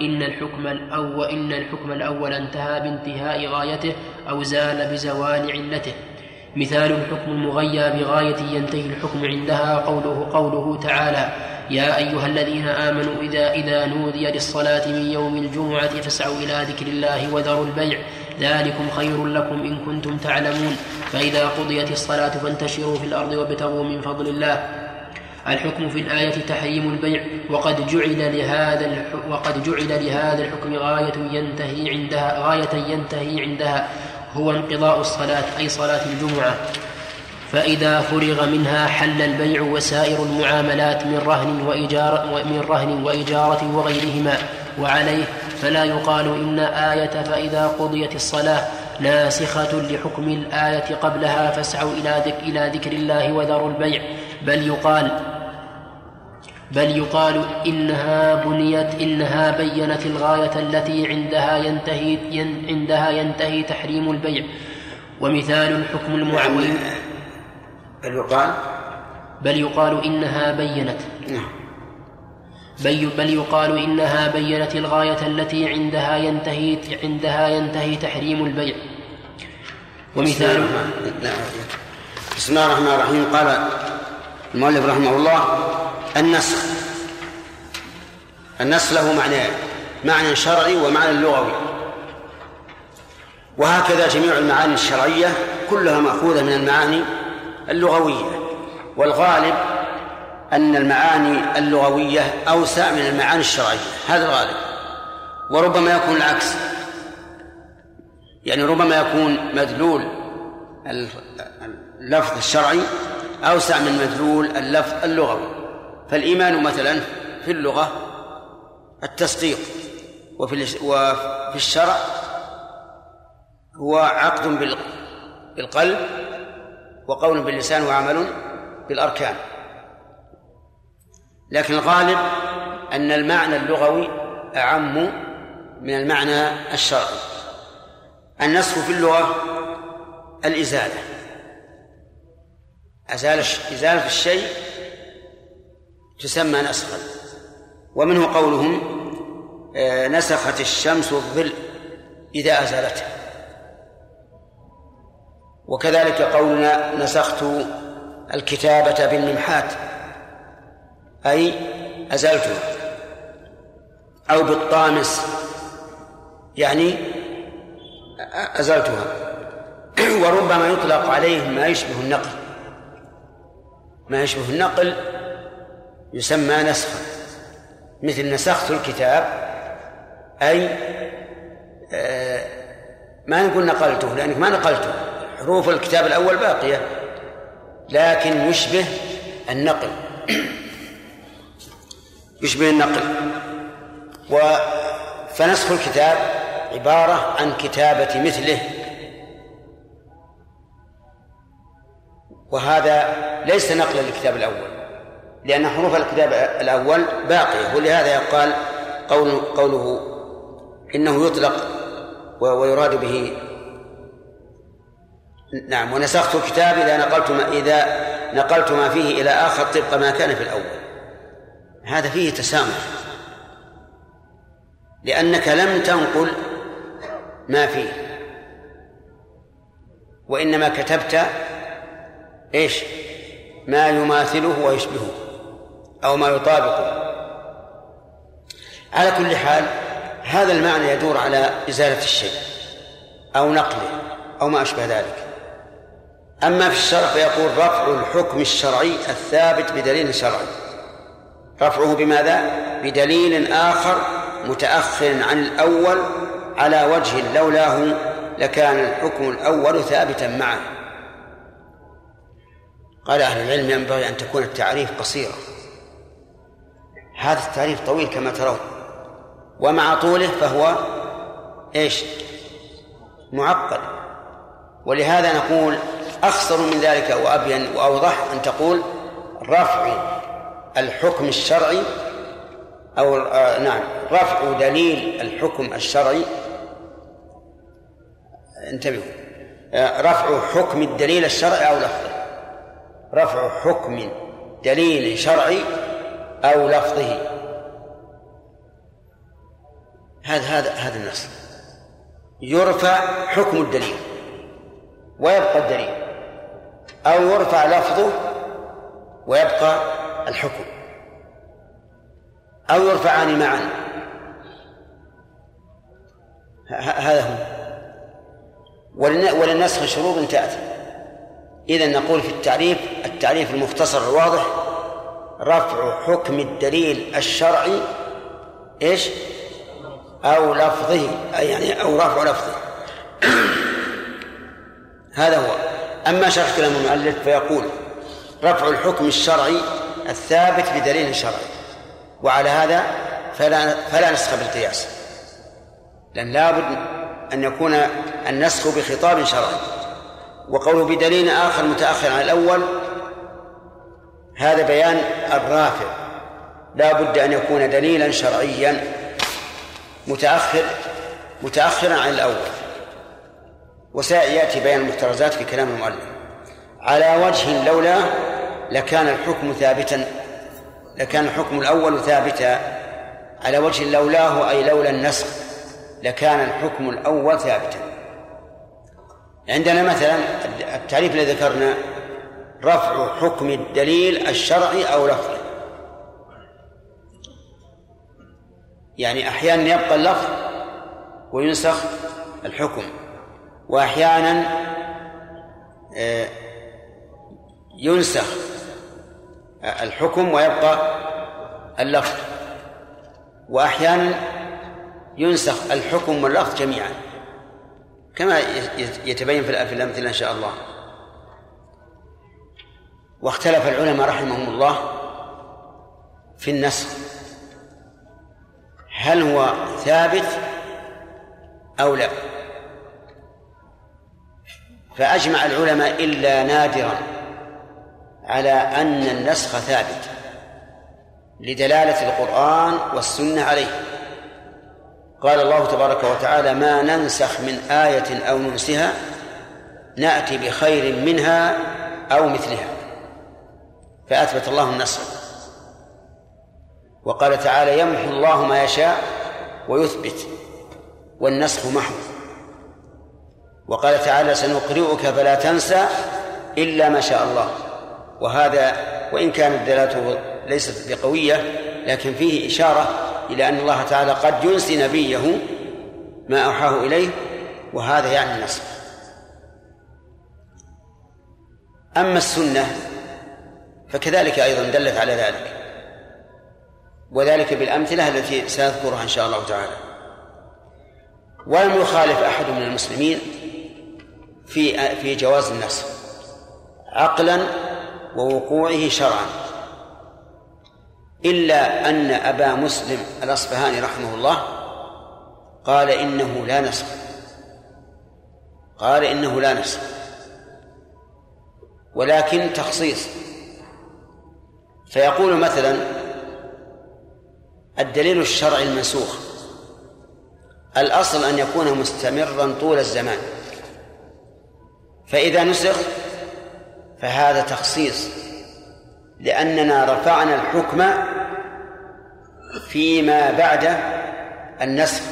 إن الحكم الأول إن الحكم الأول انتهى بانتهاء غايته أو زال بزوال علته. مثال الحكم المغيى بغاية ينتهي الحكم عندها قوله قوله تعالى يا أيها الذين آمنوا إذا إذا نودي للصلاة من يوم الجمعة فاسعوا إلى ذكر الله وذروا البيع. ذلكم خير لكم إن كنتم تعلمون. فإذا قضيت الصلاة فانتشروا في الأرض وابتغوا من فضل الله. الحكم في الآية تحريم البيع وقد جعل لهذا وقد جعل لهذا الحكم غاية ينتهي عندها غاية ينتهي عندها هو انقضاء الصلاة أي صلاة الجمعة. فإذا فرغ منها حل البيع وسائر المعاملات من رهن وإجارة من رهن وإجارة وغيرهما وعليه فلا يقال إن آية فإذا قضيت الصلاة ناسخة لحكم الآية قبلها فاسعوا إلى ذكر الله وذروا البيع. بل يقال بل يقال إنها بنيت إنها بينت الغاية التي عندها ينتهي عندها ينتهي تحريم البيع. ومثال الحكم المعول بل يقال؟ بل يقال إنها بينت. نعم. بل بل يقال إنها بينت الغاية التي عندها ينتهي عندها ينتهي تحريم البيع. ومثال بسم الله الرحمن الرحيم. قال المؤلف رحمه الله النسخ. النسخ له معنيان معنى شرعي ومعنى لغوي. وهكذا جميع المعاني الشرعية كلها مأخوذة من المعاني اللغوية. والغالب أن المعاني اللغوية أوسع من المعاني الشرعية هذا الغالب. وربما يكون العكس. يعني ربما يكون مدلول اللفظ الشرعي أوسع من مدلول اللفظ اللغوي. فالإيمان مثلا في اللغة التصديق وفي وفي الشرع هو عقد بالقلب وقول باللسان وعمل بالأركان. لكن الغالب أن المعنى اللغوي أعم من المعنى الشرعي. النسخ في اللغة الإزالة. أزال إزالة الشيء تسمى نسخا. ومنه قولهم آه، نسخت الشمس الظل إذا أزالته. وكذلك قولنا نسخت الكتابة بالممحات أي أزلتها أو بالطامس يعني أزلتها وربما يطلق عليه ما يشبه النقل. ما يشبه النقل يسمى نسخا مثل نسخت الكتاب أي آه، ما نقول نقلته لأنك ما نقلته حروف الكتاب الأول باقية لكن يشبه النقل. يشبه النقل. و فنسخ الكتاب عبارة عن كتابة مثله وهذا ليس نقلا للكتاب الأول لأن حروف الكتاب الأول باقية ولهذا يقال قول قوله إنه يطلق ويراد به. نعم ونسخت الكتاب إذا نقلت ما إذا نقلت ما فيه إلى آخر طبق ما كان في الأول. هذا فيه تسامح لأنك لم تنقل ما فيه وإنما كتبت إيش؟ ما يماثله ويشبهه أو ما يطابقه. على كل حال هذا المعنى يدور على إزالة الشيء أو نقله أو ما أشبه ذلك. أما في الشرع فيقول رفع الحكم الشرعي الثابت بدليل شرعي. رفعه بماذا؟ بدليل آخر متأخر عن الأول على وجه لولاه لكان الحكم الأول ثابتا معه. قال أهل العلم ينبغي أن تكون التعريف قصيرة هذا التعريف طويل كما ترون. ومع طوله فهو إيش؟ معقد. ولهذا نقول أخصر من ذلك وأبين وأوضح أن تقول رفع الحكم الشرعي أو آه نعم رفع دليل الحكم الشرعي. انتبهوا. آه رفع حكم الدليل الشرعي أو لفظه رفع حكم دليل شرعي أو لفظه. هذا هذا هذا النص. يرفع حكم الدليل ويبقى الدليل أو يرفع لفظه ويبقى الحكم أو يرفعان معا هذا هو. وللنسخ شروط تأتي إذا نقول في التعريف التعريف المختصر الواضح رفع حكم الدليل الشرعي إيش؟ أو لفظه أي يعني أو رفع لفظه. هذا هو. أما شرح كلام المؤلف فيقول رفع الحكم الشرعي الثابت بدليل شرعي. وعلى هذا فلا فلا نسخ بالقياس. لأن لابد أن يكون النسخ بخطاب شرعي. وقوله بدليل آخر متأخر عن الأول هذا بيان الرافع. لا بد أن يكون دليلا شرعيا متأخر متأخرا عن الأول. وسيأتي بيان المحترزات في كلام المؤلف. على وجه لولا لكان الحكم ثابتا لكان الحكم الأول ثابتا. على وجه لولاه أي لولا النسخ لكان الحكم الأول ثابتا. عندنا مثلا التعريف الذي ذكرنا رفع حكم الدليل الشرعي أو لفظه يعني أحيانا يبقى اللفظ وينسخ الحكم وأحيانا آه، ينسخ الحكم ويبقى اللفظ وأحيانا ينسخ الحكم واللفظ جميعا. كما يتبين في الأمثلة إن شاء الله. واختلف العلماء رحمهم الله في النسخ. هل هو ثابت أو لا؟ فأجمع العلماء إلا نادرا على أن النسخ ثابت لدلالة القرآن والسنة عليه. قال الله تبارك وتعالى ما ننسخ من آية أو ننسها نأتي بخير منها أو مثلها. فأثبت الله النسخ وقال تعالى يمحو الله ما يشاء ويثبت والنسخ محو. وقال تعالى سنقرئك فلا تنسى إلا ما شاء الله. وهذا وإن كانت دلالته ليست بقوية لكن فيه إشارة إلى أن الله تعالى قد ينسي نبيه ما أوحاه إليه وهذا يعني النسخ أما السنة فكذلك أيضا دلت على ذلك وذلك بالأمثلة التي سأذكرها إن شاء الله تعالى. ولم يخالف أحد من المسلمين في في جواز النسخ عقلا ووقوعه شرعا. إلا أن أبا مسلم الأصفهاني رحمه الله قال إنه لا نسخ. قال إنه لا نسخ. ولكن تخصيص. فيقول مثلا الدليل الشرعي المنسوخ. الأصل أن يكون مستمرا طول الزمان. فإذا نسخ فهذا تخصيص. لأننا رفعنا الحكم فيما بعد النسخ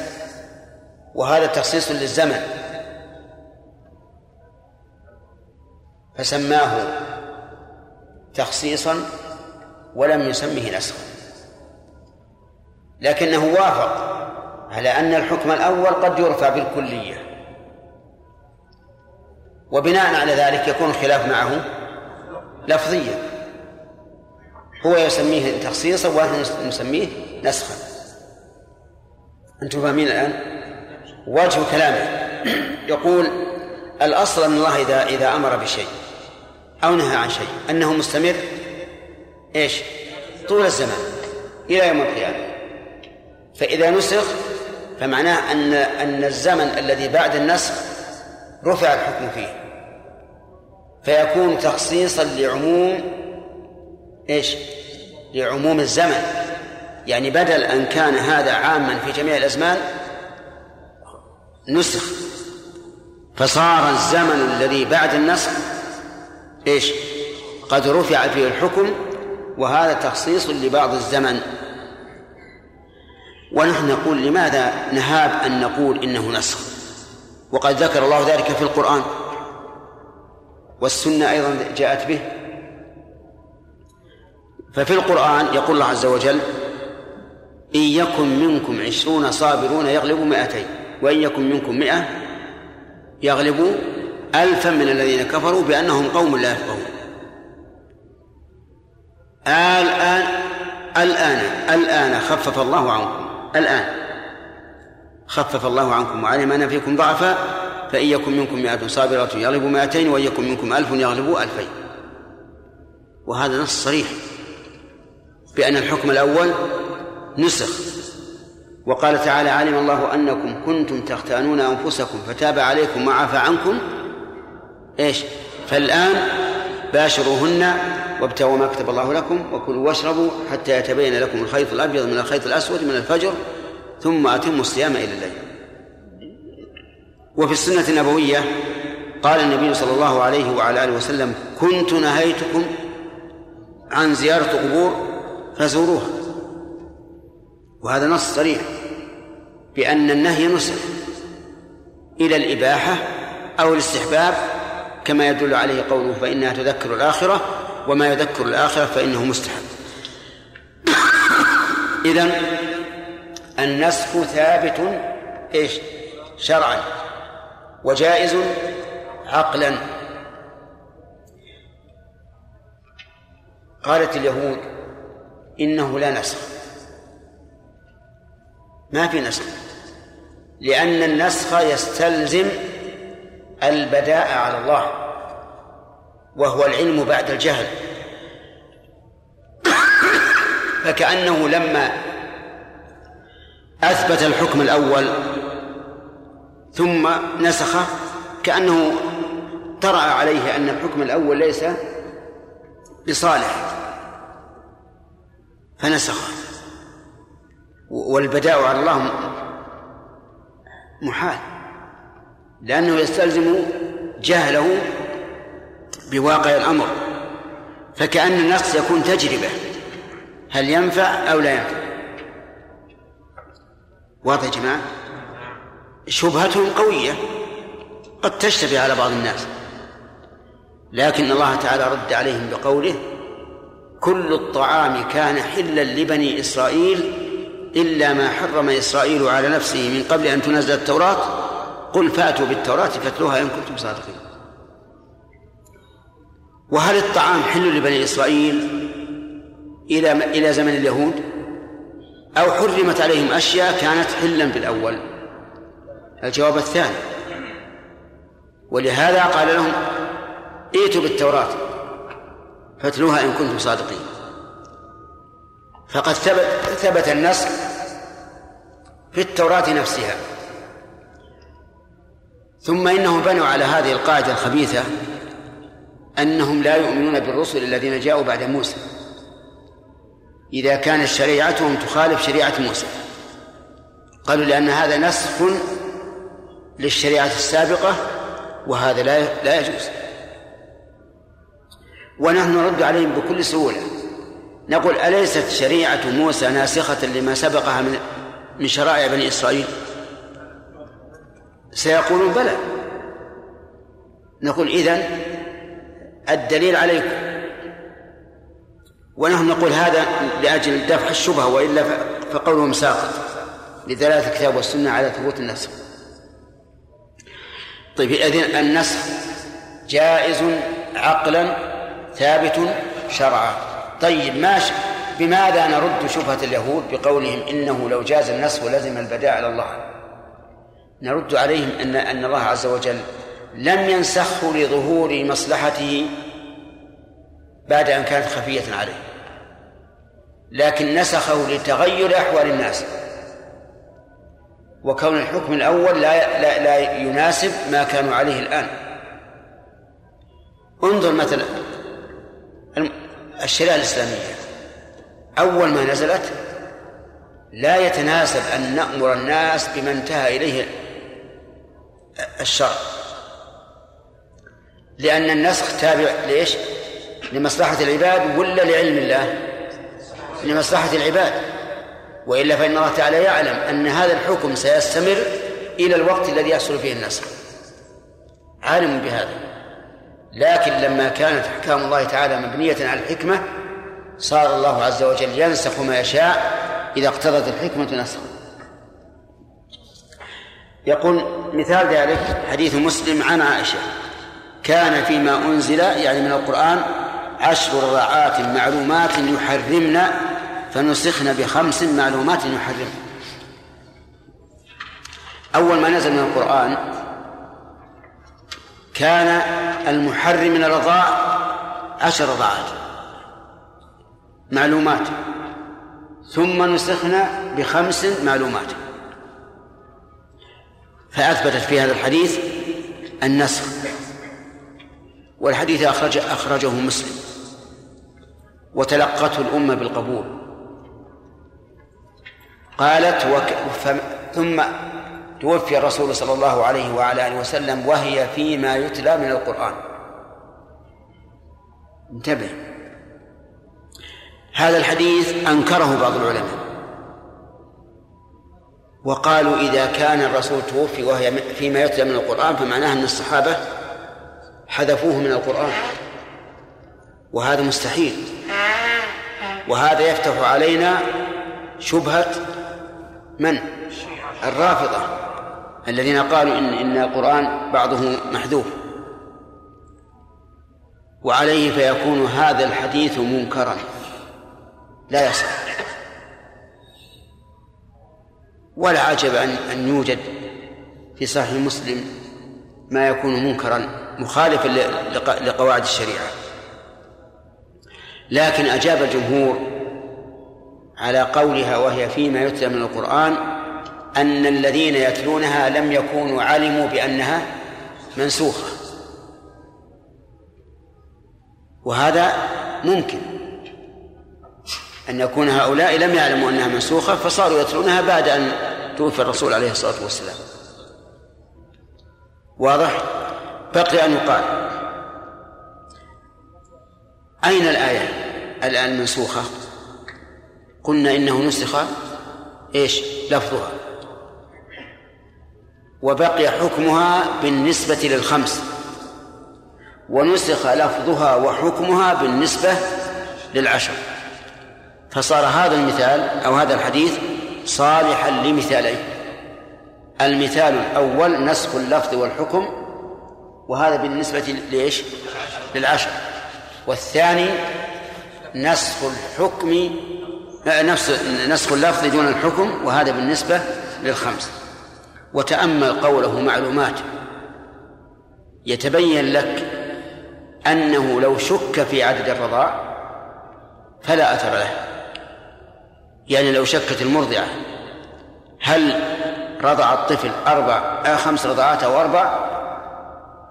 وهذا تخصيص للزمن. فسماه تخصيصا ولم يسمه نسخا لكنه وافق على أن الحكم الأول قد يرفع بالكلية. وبناء على ذلك يكون الخلاف معه لفظيا. هو يسميه تخصيصا ونحن نسميه نسخا. أنتم فاهمين الآن؟ وجه كلامه. يقول الأصل أن الله إذا إذا أمر بشيء أو نهى عن شيء أنه مستمر إيش؟ طول الزمان إلى يوم القيامة. فإذا نسخ فمعناه أن أن الزمن الذي بعد النسخ رفع الحكم فيه. فيكون تخصيصا لعموم إيش؟ لعموم الزمن. يعني بدل أن كان هذا عاما في جميع الأزمان نسخ. فصار الزمن الذي بعد النسخ إيش؟ قد رفع فيه الحكم وهذا تخصيص لبعض الزمن. ونحن نقول لماذا نهاب أن نقول إنه نسخ؟ وقد ذكر الله ذلك في القرآن. والسنة أيضا جاءت به. ففي القرآن يقول الله عز وجل إن يكن منكم عشرون صابرون يغلبوا مائتين وإن يكن منكم مئة يغلبوا ألفا من الذين كفروا بأنهم قوم لا يفقهون. الآن الآن الآن خفف الله عنكم الآن خفف الله عنكم وعلم أن فيكم ضعفا فإن يكن منكم مئة صابرة يغلبوا مائتين وإن يكن منكم ألف يغلبوا ألفين. وهذا نص صريح. بأن الحكم الأول نسخ. وقال تعالى علم الله أنكم كنتم تختانون أنفسكم فتاب عليكم وعفى عنكم. إيش؟ فالآن باشروهن وابتغوا ما كتب الله لكم وكلوا واشربوا حتى يتبين لكم الخيط الأبيض من الخيط الأسود من الفجر ثم أتموا الصيام إلى الليل. وفي السنة النبوية قال النبي صلى الله عليه وعلى آله وسلم كنت نهيتكم عن زيارة قبور فزوروها. وهذا نص صريح بأن النهي نسخ إلى الإباحة أو الاستحباب كما يدل عليه قوله فإنها تذكر الآخرة وما يذكر الآخرة فإنه مستحب. إذن النسخ ثابت إيش؟ شرعا وجائز عقلا. قالت اليهود إنه لا نسخ. ما في نسخ. لأن النسخ يستلزم البداء على الله وهو العلم بعد الجهل. فكأنه لما أثبت الحكم الأول ثم نسخه كأنه طرأ عليه أن الحكم الأول ليس بصالح. فنسخه والبداء على الله محال. لأنه يستلزم جهله بواقع الأمر. فكأن النص يكون تجربة. هل ينفع أو لا ينفع؟ واضح يا جماعة؟ شبهتهم قوية. قد تشتبه على بعض الناس. لكن الله تعالى رد عليهم بقوله كل الطعام كان حلا لبني إسرائيل إلا ما حرم إسرائيل على نفسه من قبل أن تنزل التوراة. قل فأتوا بالتوراة فاتلوها إن كنتم صادقين. وهل الطعام حل لبني إسرائيل إلى إلى زمن اليهود؟ أو حرمت عليهم أشياء كانت حلا بالأول؟ الجواب الثاني. ولهذا قال لهم ائتوا بالتوراة. فاتلوها إن كنتم صادقين. فقد ثبت ثبت النص في التوراة نفسها. ثم إنهم بنوا على هذه القاعدة الخبيثة أنهم لا يؤمنون بالرسل الذين جاءوا بعد موسى. إذا كانت شريعتهم تخالف شريعة موسى. قالوا لأن هذا نسخ للشريعة السابقة وهذا لا لا يجوز. ونحن نرد عليهم بكل سهولة. نقول أليست شريعة موسى ناسخة لما سبقها من من شرائع بني إسرائيل؟ سيقولون بلى. نقول إذن الدليل عليكم. ونحن نقول هذا لأجل دفع الشبهة وإلا فقولهم ساقط لدلالة الكتاب والسنة على ثبوت النسخ. طيب إذن النسخ جائز عقلا ثابت شرعا. طيب ماشي بماذا نرد شبهة اليهود بقولهم إنه لو جاز النسخ لزم البداء على الله؟ نرد عليهم أن أن الله عز وجل لم ينسخه لظهور مصلحته بعد أن كانت خفية عليه لكن نسخه لتغير أحوال الناس. وكون الحكم الأول لا لا, لا يناسب ما كانوا عليه الآن. انظر مثلا الشريعة الإسلامية. أول ما نزلت لا يتناسب أن نأمر الناس بما انتهى إليه الشرع. لأن النسخ تابع ليش؟ لمصلحة العباد ولا لعلم الله؟ لمصلحة العباد. وإلا فإن الله تعالى يعلم أن هذا الحكم سيستمر إلى الوقت الذي يحصل فيه النسخ. عالم بهذا. لكن لما كانت أحكام الله تعالى مبنية على الحكمة صار الله عز وجل ينسخ ما يشاء إذا اقتضت الحكمة نسخا. يقول مثال ذلك حديث مسلم عن عائشة. كان فيما أنزل يعني من القرآن عشر رضاعات معلومات يحرمن فنسخن بخمس معلومات يحرمن. أول ما نزل من القرآن كان المحرم من الرضاع عشر رضاعات. معلومات. ثم نسخنا بخمس معلومات. فأثبتت في هذا الحديث النسخ. والحديث أخرج أخرجه مسلم. وتلقته الأمة بالقبول. قالت وك ثم توفي الرسول صلى الله عليه وعلى آله وسلم وهي فيما يتلى من القرآن. انتبه. هذا الحديث أنكره بعض العلماء. وقالوا إذا كان الرسول توفي وهي فيما يتلى من القرآن فمعناه أن الصحابة حذفوه من القرآن. وهذا مستحيل. وهذا يفتح علينا شبهة من؟ الرافضة. الذين قالوا إن إن القرآن بعضه محذوف. وعليه فيكون هذا الحديث منكرا. لا يصح. ولا عجب أن أن يوجد في صحيح مسلم ما يكون منكرا مخالفا لقواعد الشريعة. لكن أجاب الجمهور على قولها وهي فيما يتلى من القرآن أن الذين يتلونها لم يكونوا علموا بأنها منسوخة. وهذا ممكن. أن يكون هؤلاء لم يعلموا أنها منسوخة فصاروا يتلونها بعد أن توفي الرسول عليه الصلاة والسلام. واضح؟ بقي أن يقال. أين الآية؟ الآن المنسوخة قلنا إنه نسخ إيش؟ لفظها. وبقي حكمها بالنسبة للخمس. ونسخ لفظها وحكمها بالنسبة للعشر. فصار هذا المثال أو هذا الحديث صالحا لمثالين. المثال الأول نسخ اللفظ والحكم وهذا بالنسبة لإيش؟ للعشر. والثاني نسخ الحكم نفس نسخ اللفظ دون الحكم وهذا بالنسبة للخمس. وتأمل قوله معلومات. يتبين لك أنه لو شك في عدد الرضاع فلا أثر له. يعني لو شكت المرضعة هل رضع الطفل أربع آه خمس رضعات أو أربع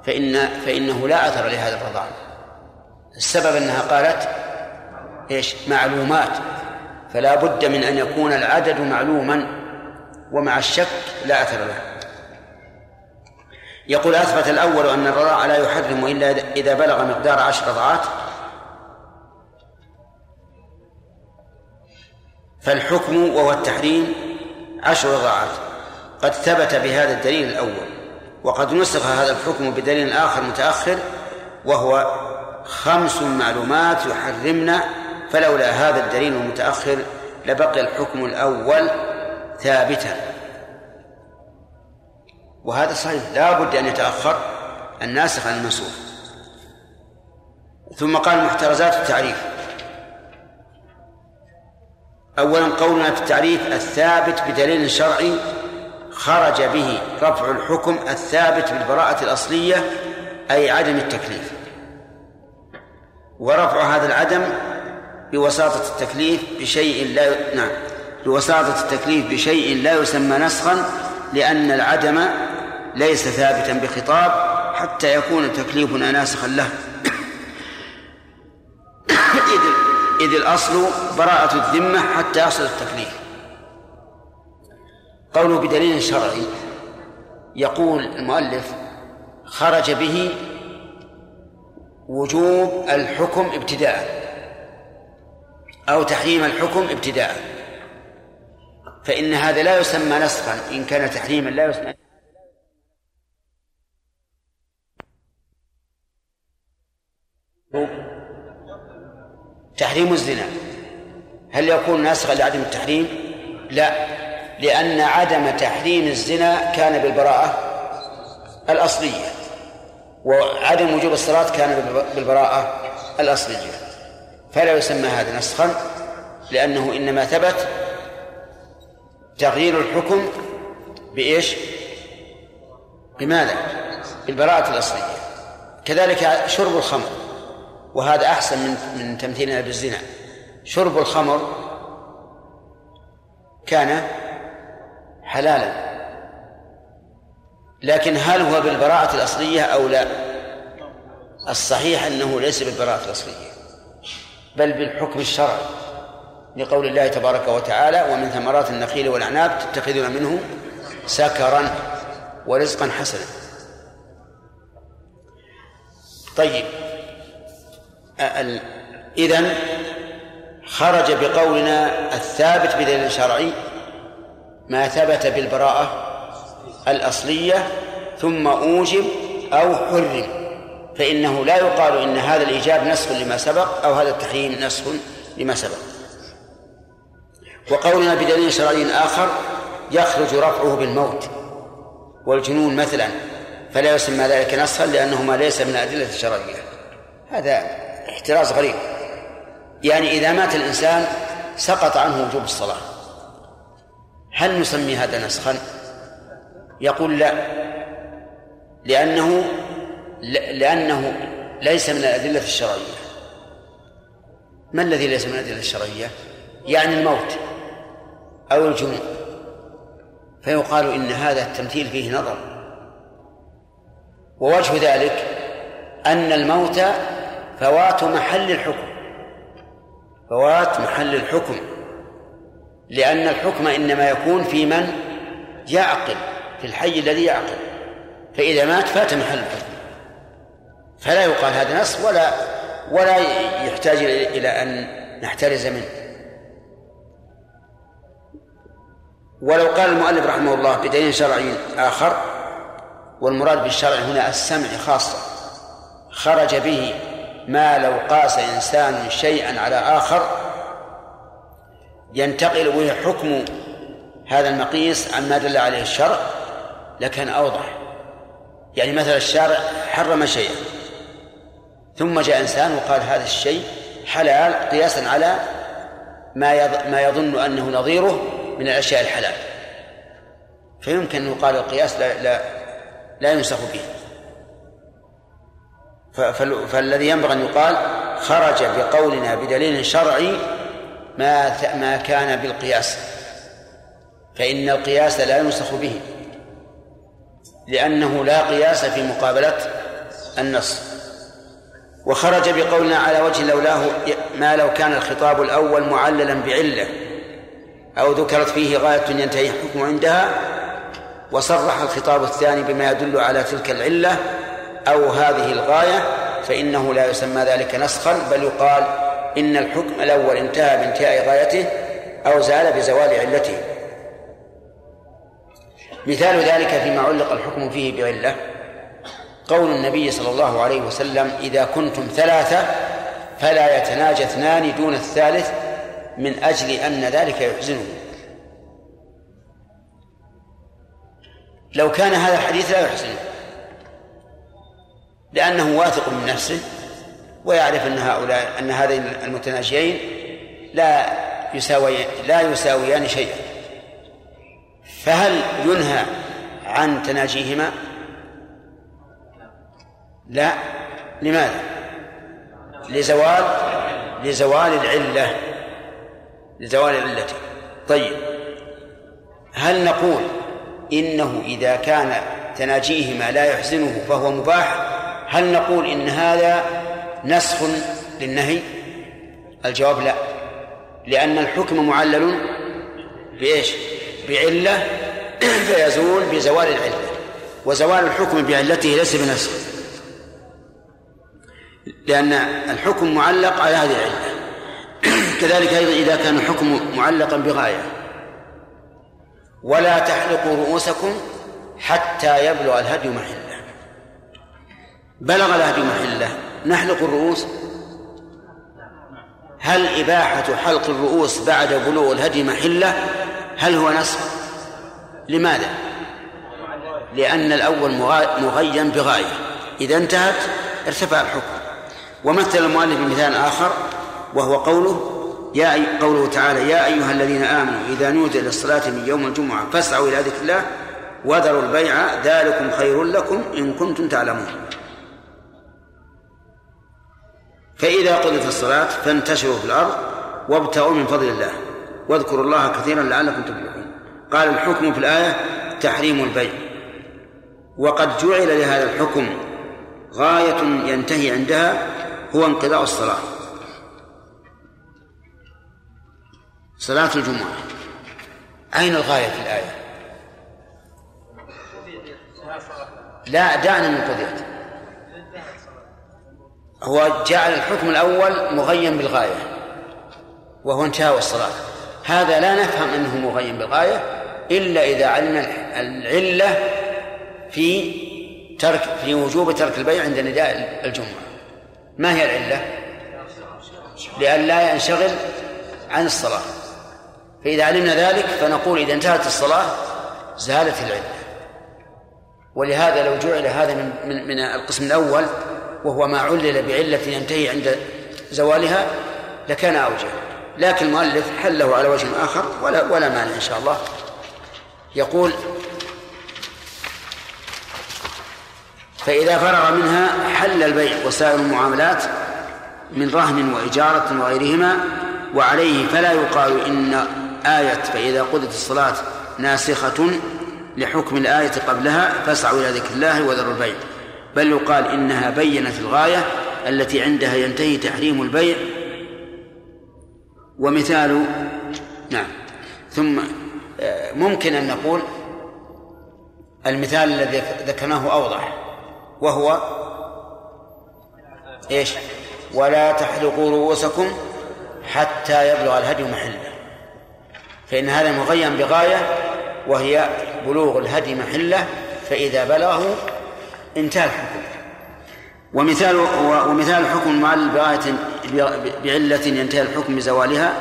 فإن فإنه لا أثر لهذا الرضاع. السبب أنها قالت إيش؟ معلومات. فلا بد من أن يكون العدد معلوما. ومع الشك لا أثر له. يقول أثبت الأول أن الرضاع لا يحرم إلا إذا بلغ مقدار عشر رضعات فالحكم وهو التحريم عشر رضعات قد ثبت بهذا الدليل الأول وقد نسخ هذا الحكم بدليل آخر متأخر وهو خمس معلومات يحرمن فلولا هذا الدليل المتأخر لبقي الحكم الأول ثابتا وهذا صحيح لا بد أن يتأخر الناسخ عن المنسوخ. ثم قال محترزات التعريف. أولا قولنا في التعريف الثابت بدليل شرعي خرج به رفع الحكم الثابت بالبراءة الأصلية أي عدم التكليف. ورفع هذا العدم بوساطة التكليف بشيء لا نعم. بوساطة التكليف بشيء لا يسمى نسخا لأن العدم ليس ثابتا بخطاب حتى يكون تكليفنا ناسخا له. إذ الأصل براءة الذمة حتى يصل التكليف. قوله بدليل شرعي يقول المؤلف خرج به وجوب الحكم ابتداء أو تحريم الحكم ابتداء. فإن هذا لا يسمى نسخا إن كان تحريما لا يسمى تحريم الزنا هل يكون ناسخا لعدم التحريم؟ لا لأن عدم تحريم الزنا كان بالبراءة الأصلية وعدم وجوب الصلاة كان بالبراءة الأصلية فلا يسمى هذا نسخا لأنه إنما ثبت تغيير الحكم بإيش؟ بماذا؟ بالبراءة الأصلية. كذلك شرب الخمر وهذا أحسن من من تمثيلنا بالزنا شرب الخمر كان حلالا. لكن هل هو بالبراءة الأصلية أو لا؟ الصحيح أنه ليس بالبراءة الأصلية بل بالحكم الشرعي. لقول الله تبارك وتعالى ومن ثمرات النخيل والأعناب تتخذون منه سكرا ورزقا حسنا. طيب. إذن خرج بقولنا الثابت بدليل شرعي ما ثبت بالبراءة الأصلية ثم أوجب أو حرم فإنه لا يقال إن هذا الإيجاب نسخ لما سبق أو هذا التحريم نسخ لما سبق. وقولنا بدليل شرعي آخر يخرج رفعه بالموت. والجنون مثلا فلا يسمى ذلك نسخا لأنهما ليس من الأدلة الشرعية. هذا احتراز غريب. يعني إذا مات الإنسان سقط عنه وجوب الصلاة. هل نسمي هذا نسخا؟ يقول لا. لأنه لأنه ليس من الأدلة الشرعية. ما الذي ليس من الأدلة الشرعية؟ يعني الموت. أو الجنون فيقال إن هذا التمثيل فيه نظر. ووجه ذلك أن الموت فوات محل الحكم. فوات محل الحكم. لأن الحكم إنما يكون في من يعقل في الحي الذي يعقل. فإذا مات فات محل الحكم. فلا يقال هذا نص ولا ولا يحتاج إلى أن نحترز منه. ولو قال المؤلف رحمه الله بدليل شرعي آخر والمراد بالشرع هنا السمع خاصة خرج به ما لو قاس إنسان شيئا على آخر ينتقل به حكم هذا المقيس عما دل عليه الشرع لكان أوضح. يعني مثلا الشارع حرم شيئا ثم جاء إنسان وقال هذا الشيء حلال قياسا على ما ما يظن أنه نظيره من الأشياء الحلال. فيمكن أن يقال القياس لا لا, لا ينسخ به فالذي ينبغي أن يقال خرج بقولنا بدليل شرعي ما ما كان بالقياس. فإن القياس لا ينسخ به. لأنه لا قياس في مقابلة النص. وخرج بقولنا على وجه لولاه ما لو كان الخطاب الأول معللا بعلة. أو ذكرت فيه غاية ينتهي الحكم عندها وصرح الخطاب الثاني بما يدل على تلك العلة أو هذه الغاية فإنه لا يسمى ذلك نسخا بل يقال إن الحكم الأول انتهى بانتهاء غايته أو زال بزوال علته. مثال ذلك فيما علق الحكم فيه بعلة. قول النبي صلى الله عليه وسلم إذا كنتم ثلاثة فلا يتناجى اثنان دون الثالث من أجل أن ذلك يحزنه. لو كان هذا الحديث لا يحزنه. لأنه واثق من نفسه ويعرف أن هؤلاء أن هذين المتناجيين لا يساوي لا يساويان شيئا. فهل ينهى عن تناجيهما؟ لا. لماذا؟ لزوال لزوال العلة. لزوال علته. طيب. هل نقول إنه إذا كان تناجيهما لا يحزنه فهو مباح؟ هل نقول إن هذا نسخ للنهي؟ الجواب لا. لأن الحكم معلل بإيش؟ بعلة فيزول بزوال العلة. وزوال الحكم بعلته ليس بنسخ. لأن الحكم معلق على هذه العلة. كذلك أيضا إذا كان الحكم معلقا بغاية. ولا تحلقوا رؤوسكم حتى يبلغ الهدي محله. بلغ الهدي محله. نحلق الرؤوس؟ هل إباحة حلق الرؤوس بعد بلوغ الهدي محله؟ هل هو نسخ لماذا؟ لأن الأول مغيم بغاية. إذا انتهت ارتفع الحكم. ومثل المؤلف بمثال آخر وهو قوله يا قوله تعالى يا أيها الذين آمنوا إذا نودي للصلاة من يوم الجمعة فاسعوا إلى ذكر الله وذروا البيع ذلكم خير لكم إن كنتم تعلمون. فإذا قضت الصلاة فانتشروا في الأرض وابتغوا من فضل الله واذكروا الله كثيرا لعلكم تفلحون. قال الحكم في الآية تحريم البيع. وقد جعل لهذا الحكم غاية ينتهي عندها هو انقضاء الصلاة. صلاة الجمعة. أين الغاية في الآية؟ لا دعنا من قضيت هو جعل الحكم الأول مغيم بالغاية وهو انتهاء الصلاة. هذا لا نفهم أنه مغيم بالغاية إلا إذا علمنا العلة في ترك في وجوب ترك البيع عند نداء الجمعة. ما هي العلة؟ لأن لا ينشغل عن الصلاة. فإذا علمنا ذلك فنقول إذا انتهت الصلاة زالت العلة. ولهذا لو جعل هذا من من, من القسم الأول وهو ما علل بعلة ينتهي عند زوالها لكان أوجه. لكن المؤلف حله على وجه آخر ولا ولا مانع إن شاء الله. يقول فإذا فرغ منها حل البيع وسائر المعاملات من رهن وإجارة وغيرهما وعليه فلا يقال إن آية فإذا قضت الصلاة ناسخة لحكم الآية قبلها فاسعوا إلى ذكر الله وذروا البيع. بل يقال إنها بينت الغاية التي عندها ينتهي تحريم البيع. ومثال نعم. ثم آه، ممكن أن نقول المثال الذي ذكرناه أوضح وهو إيش؟ ولا تحلقوا رؤوسكم حتى يبلغ الهدي محله. فإن هذا مغيم بغاية وهي بلوغ الهدي محله فإذا بلغه انتهى الحكم. ومثال ومثال الحكم المعلل بغاية بعلة ينتهي الحكم بزوالها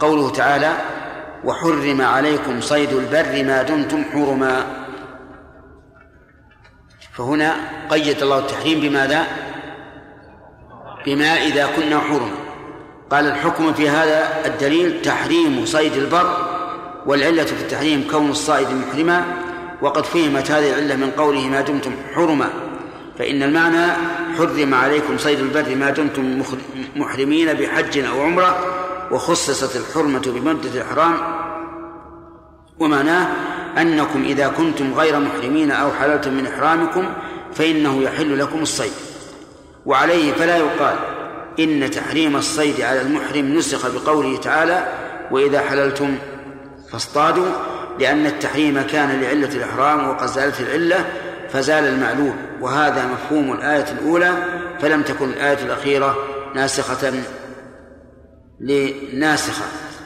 قوله تعالى وحرم عليكم صيد البر ما دمتم حرما. فهنا قيد الله التحريم بماذا؟ بما إذا كنا حرما. قال الحكم في هذا الدليل تحريم صيد البر والعلة في التحريم كون الصائد محرما وقد فهمت هذه العلة من قوله ما دمتم حرما فإن المعنى حرم عليكم صيد البر ما دمتم محرمين بحج أو عمرة وخصصت الحرمة بمدة الإحرام ومعناه أنكم إذا كنتم غير محرمين أو حللتم من إحرامكم فإنه يحل لكم الصيد وعليه فلا يقال إن تحريم الصيد على المحرم نسخ بقوله تعالى وإذا حللتم فاصطادوا لأن التحريم كان لعلة الإحرام وقد زالت العلة فزال المعلول. وهذا مفهوم الآية الأولى فلم تكن الآية الأخيرة ناسخة لناسخة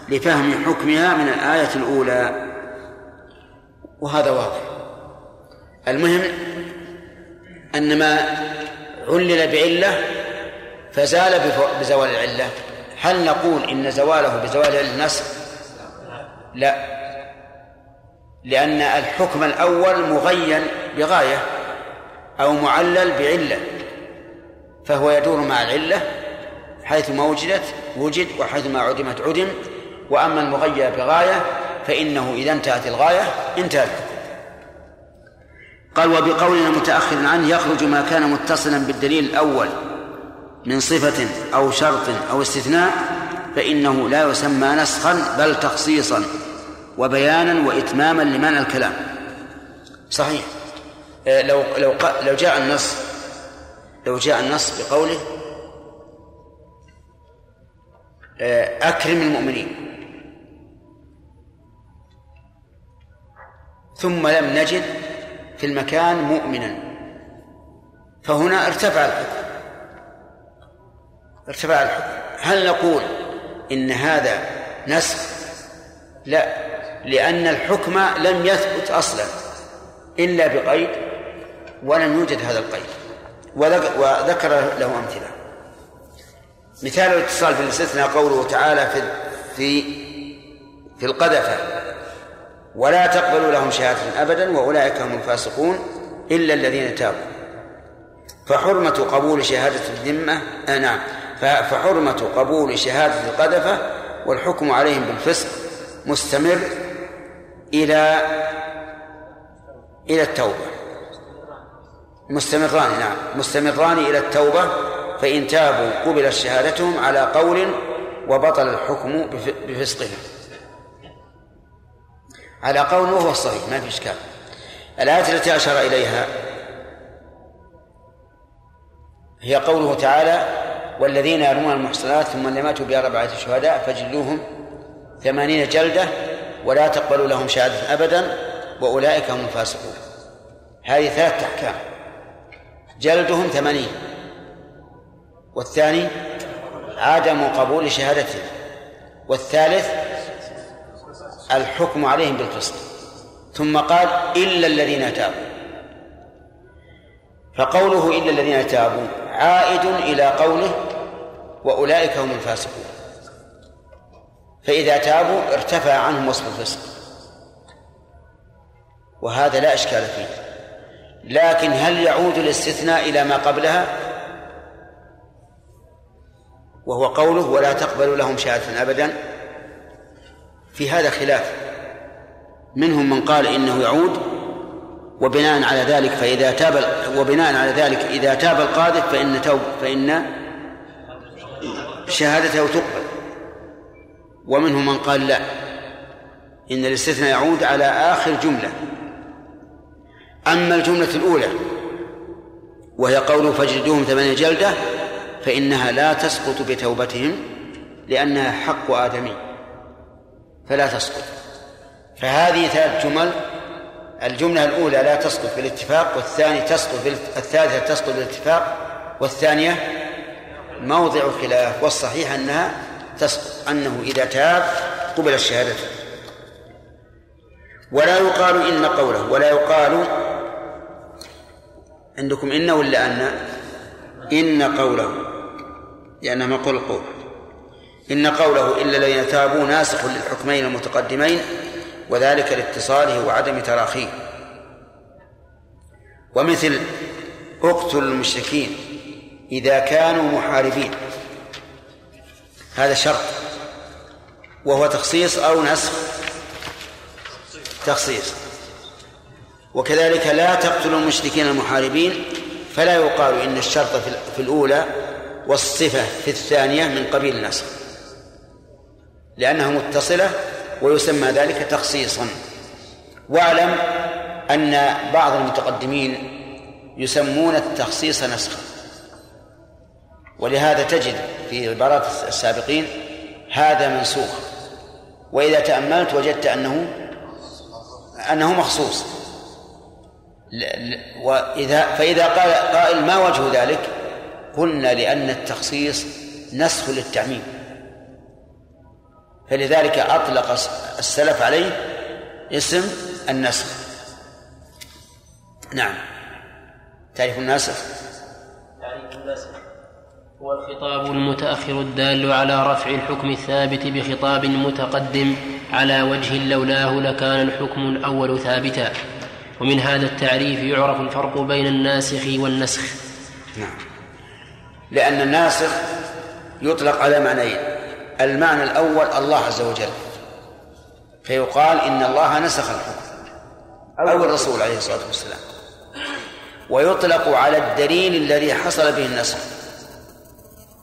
لفهم حكمها من الآية الأولى. وهذا واضح. المهم أن ما علل بعلة فزال بزوال العلة. هل نقول إن زواله بزوال العلة نسخ؟ لا. لأن الحكم الأول مغين بغاية أو معلل بعلة فهو يدور مع العلة حيث ما وجدت وجد وحيث ما عدمت عدم. وأما المغير بغاية فإنه إذا انتهت الغاية انتهى الحكم قال وبقولنا متأخر عنه يخرج ما كان متصلا بالدليل الأول من صفة أو شرط أو استثناء فإنه لا يسمى نسخا بل تخصيصا وبيانا وإتماما لمعنى الكلام. صحيح. آه، لو لو لو جاء النص لو جاء النص بقوله آه، أكرم المؤمنين. ثم لم نجد في المكان مؤمنا. فهنا ارتفع الحكم. ارتفع الحكم. هل نقول إن هذا نسخ؟ لا لأن الحكم لم يثبت أصلا إلا بقيد ولم يوجد هذا القيد. وذكر له أمثلة. مثال الاتصال في الاستثناء قوله تعالى في في في القذفة ولا تقبلوا لهم شهادة أبدا وأولئك هم الفاسقون إلا الذين تابوا. فحرمة قبول شهادة الذمة آه نعم. فحرمة قبول شهادة القذفة والحكم عليهم بالفسق مستمر إلى إلى التوبة. مستمران نعم. مستمران إلى التوبة فإن تابوا قبلت شهادتهم على قول وبطل الحكم بفسقهم. على قول وهو الصحيح ما في إشكال. الآية التي أشار إليها هي قوله تعالى والذين يرمون المحصنات ثم لم يأتوا بأربعة شهداء فجلوهم ثمانين جلدة ولا تقبلوا لهم شهادة أبدا وأولئك هم الفاسقون. هذه ثلاثة أحكام. جلدهم ثمانين. والثاني عدم قبول شهادتهم. والثالث الحكم عليهم بالفسق ثم قال إلا الذين تابوا. فقوله إلا الذين تابوا عائد إلى قوله وأولئك هم الفاسقون. فإذا تابوا ارتفع عنهم وصف الفسق. وهذا لا إشكال فيه. لكن هل يعود الاستثناء إلى ما قبلها؟ وهو قوله ولا تقبل لهم شهادة أبدا. في هذا خلاف. منهم من قال إنه يعود وبناء على ذلك فإذا تاب وبناء على ذلك إذا تاب القاذف فإن توب فإن شهادته تقبل. ومنهم من قال لا. إن الاستثناء يعود على آخر جملة. أما الجملة الأولى وهي قوله فاجلدوهم ثمانية جلدة فإنها لا تسقط بتوبتهم لأنها حق آدمي. فلا تسقط. فهذه ثلاث جمل الجملة الأولى لا تسقط بالاتفاق والثانية تسقط الثالثة تسقط بالاتفاق والثانية موضع خلاف والصحيح أنها تسقط أنه إذا تاب قبل الشهادة. ولا يقال إن قوله ولا يقال عندكم إن ولا أن؟ إن قوله لأنه مقول القول إن قوله إلا الذين تابوا ناسخ للحكمين المتقدمين وذلك لاتصاله وعدم تراخيه. ومثل اقتلوا المشركين إذا كانوا محاربين. هذا شرط. وهو تخصيص أو نسخ. تخصيص. وكذلك لا تقتلوا المشركين المحاربين فلا يقال إن الشرط في الأولى والصفة في الثانية من قبيل النسخ. لأنها متصلة ويسمى ذلك تخصيصا. واعلم أن بعض المتقدمين يسمون التخصيص نسخا. ولهذا تجد في عبارات السابقين هذا منسوخ. وإذا تأملت وجدت أنه أنه مخصوص. وإذا فإذا قال قائل ما وجه ذلك؟ قلنا لأن التخصيص نسخ للتعميم. فلذلك أطلق السلف عليه اسم النسخ. نعم. تعريف الناسخ تعريف الناسخ هو الخطاب المتأخر الدال على رفع الحكم الثابت بخطاب متقدم على وجه لولاه لكان الحكم الأول ثابتا. ومن هذا التعريف يعرف الفرق بين الناسخ والنسخ. نعم. لأن الناسخ يطلق على معنيين. المعنى الأول الله عز وجل. فيقال إن الله نسخ الحكم. أو الرسول عليه الصلاة والسلام. ويطلق على الدليل الذي حصل به النسخ.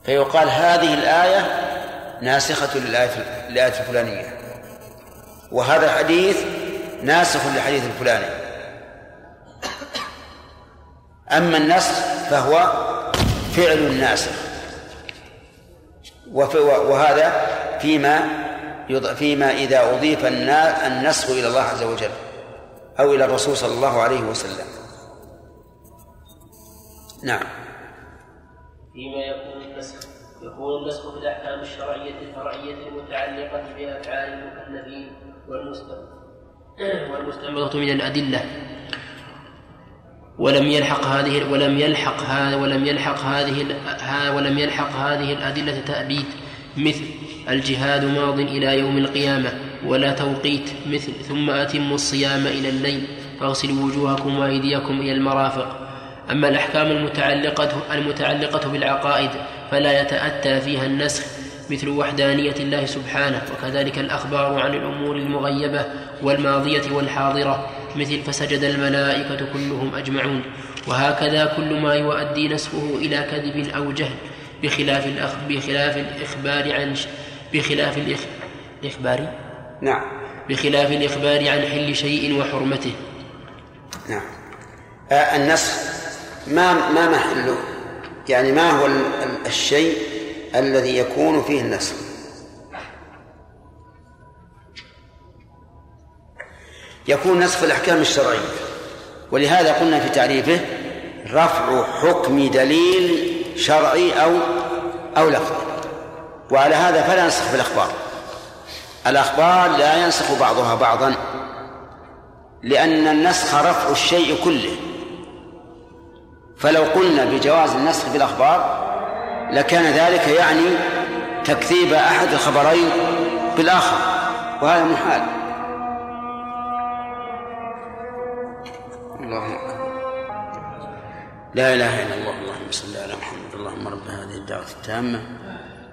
فيقال هذه الآية ناسخة للآية الآية الفلانية. وهذا الحديث ناسخ للحديث الفلاني. أما النسخ فهو فعل الناسخ وهذا فيما فيما إذا أضيف النسخ إلى الله عز وجل أو إلى الرسول صلى الله عليه وسلم. نعم. فيما يكون النسخ. يكون النسخ في الأحكام الشرعية الفرعية المتعلقة بأفعال المكلفين والمستنبطة من الأدلة. ولم يلحق هذه ولم يلحق هذا ولم يلحق هذه ولم يلحق هذه الأدلة تأبيد مثل الجهاد ماض إلى يوم القيامة ولا توقيت مثل ثم أتموا الصيام إلى الليل فاغسلوا وجوهكم وأيديكم إلى المرافق. أما الأحكام المتعلقة المتعلقة بالعقائد فلا يتأتى فيها النسخ مثل وحدانية الله سبحانه وكذلك الأخبار عن الأمور المغيبة والماضية والحاضرة. مثل فسجد الملائكة كلهم أجمعون. وهكذا كل ما يؤدي نسخه إلى كذب أو جهل بخلاف الأخ بخلاف الإخبار عن بخلاف الإخ... الإخبار نعم. بخلاف الإخبار عن حل شيء وحرمته. نعم. آه النسخ ما ما محله؟ يعني ما هو الشيء الذي يكون فيه النسخ؟ يكون نسخ الأحكام الشرعية. ولهذا قلنا في تعريفه رفع حكم دليل شرعي أو أو لفظي. وعلى هذا فلا نسخ في الأخبار. الأخبار لا ينسخ بعضها بعضا لأن النسخ رفع الشيء كله. فلو قلنا بجواز النسخ في الأخبار لكان ذلك يعني تكذيب أحد الخبرين بالآخر. وهذا محال. الله لا إله إلا الله اللهم صل على محمد اللهم رب هذه الدعوة التامة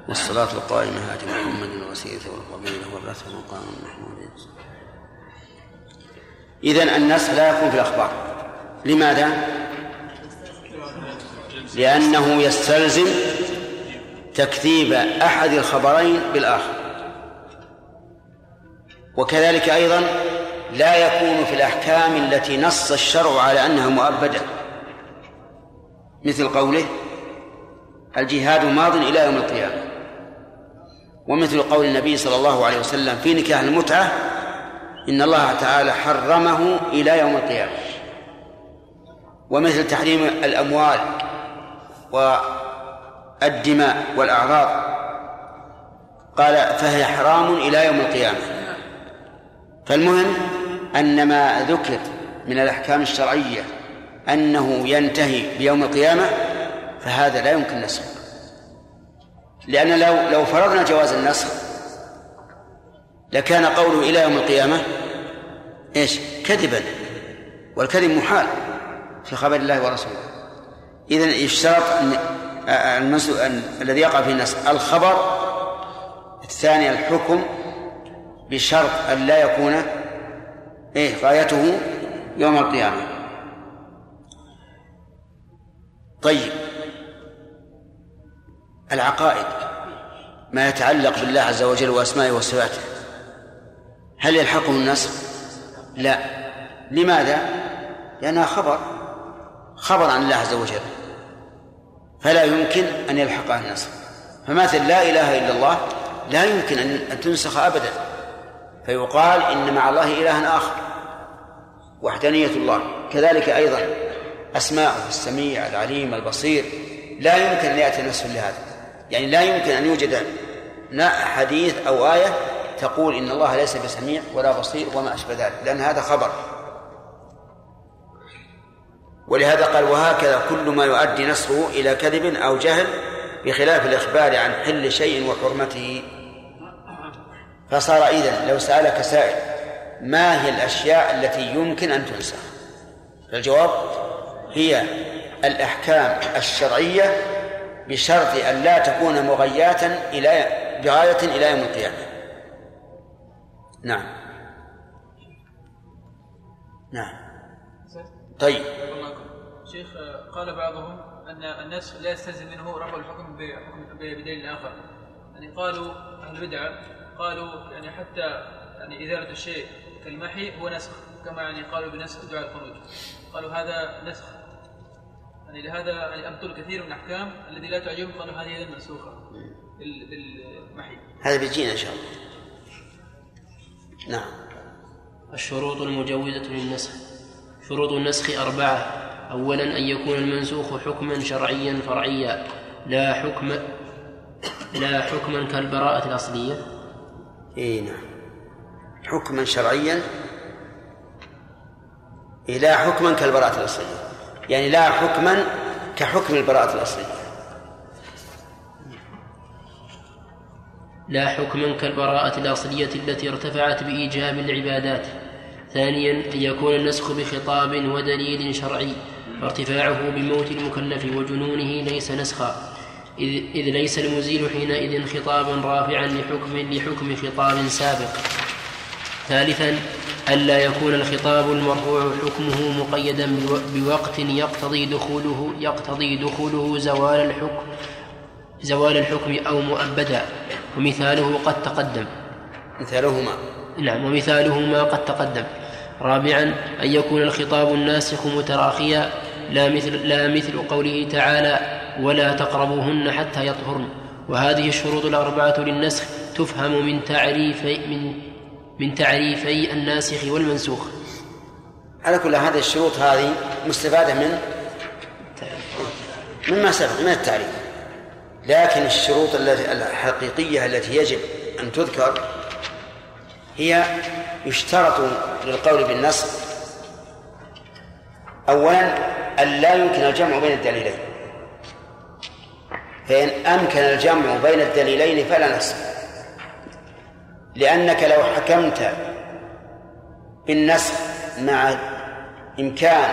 والصلاة القائمة هات محمد الوسيلة والفضيلة وابعثه مقام محمود إذن النسخ لا يكون في الأخبار. لماذا؟ لأنه يستلزم تكذيب أحد الخبرين بالآخر. وكذلك أيضا لا يكون في الأحكام التي نص الشرع على أنها مؤبدة. مثل قوله الجهاد ماض إلى يوم القيامة. ومثل قول النبي صلى الله عليه وسلم في نكاح المتعة إن الله تعالى حرمه إلى يوم القيامة. ومثل تحريم الأموال والدماء والأعراض. قال فهي حرام إلى يوم القيامة. فالمهم أن ما ذكر من الأحكام الشرعية أنه ينتهي بيوم القيامة فهذا لا يمكن نسخه لأن لو لو فرضنا جواز النسخ لكان قوله إلى يوم القيامة إيش؟ كذبا والكذب محال في خبر الله ورسوله إذا يشترط الذي يقع في النسخ الخبر الثاني الحكم بشرط أن لا يكون إيه غايته يوم القيامة. طيب. العقائد. ما يتعلق بالله عز وجل وأسمائه وصفاته. هل يلحقه النسخ؟ لا. لماذا؟ لأنها خبر. خبر عن الله عز وجل. فلا يمكن أن يلحقها النسخ فمثل لا إله إلا الله لا يمكن أن تنسخ أبدا. فيقال إن مع الله إلها آخر وحدانية الله. كذلك أيضا أسماءه السميع العليم البصير لا يمكن أن يأتي نسخ لهذا. يعني لا يمكن أن يوجد حديث أو آية تقول إن الله ليس بسميع ولا بصير وما أشبه ذلك لأن هذا خبر. ولهذا قال وهكذا كل ما يؤدي نسخه إلى كذب أو جهل بخلاف الإخبار عن حل شيء وحرمته. فصار إذن لو سألك سائل ما هي الأشياء التي يمكن أن تنسخ الجواب هي الأحكام الشرعية بشرط أن لا تكون مغياة إلى بغاية إلى يوم القيامة. نعم. نعم. طيب. شيخ قال بعضهم أن النسخ لا يستلزم منه رفع الحكم بدليل آخر. يعني قالوا أهل البدعة قالوا يعني حتى يعني إزالة الشيء كالمحي هو نسخ كما يعني قالوا بنسخ دعاء الخروج. قالوا هذا نسخ. يعني لهذا يعني أبطل كثير من الأحكام الذي لا تعجبهم قالوا هذه أيضا منسوخة بالمحي هذا بيجينا إن شاء الله. نعم. الشروط المجوزة للنسخ. شروط النسخ أربعة. أولا أن يكون المنسوخ حكما شرعيا فرعيا. لا حكم لا حكما كالبراءة الأصلية. اي نعم. حكما شرعيا؟ لا حكما كالبراءة الأصلية. يعني لا حكما كحكم البراءة الأصلية. لا حكما كالبراءة الأصلية التي ارتفعت بإيجاب العبادات. ثانيا أن يكون النسخ بخطاب ودليل شرعي وارتفاعه بموت المكلف وجنونه ليس نسخا. إذ, إذ ليس المزيل حينئذ خطابا رافعا لحكم لحكم خطاب سابق. ثالثا ألا يكون الخطاب المرفوع حكمه مقيدا بوقت يقتضي دخوله يقتضي دخوله زوال الحكم زوال الحكم أو مؤبدا. ومثاله قد تقدم. مثالهما. نعم ومثاله ما قد تقدم. رابعا أن يكون الخطاب الناسخ متراخيا لا مثل لا مثل قوله تعالى ولا تقربوهن حتى يطهرن. وهذه الشروط الأربعة للنسخ تفهم من تعريفي من من تعريفي الناسخ والمنسوخ. على كل هذه الشروط هذه مستفادة من؟ مما سبق من التعريف. لكن الشروط الحقيقية التي يجب أن تذكر هي يشترط للقول بالنص أولا أن لا يمكن الجمع بين الدليلين. فإن أمكن الجمع بين الدليلين فلا نص لأنك لو حكمت بالنسخ مع إمكان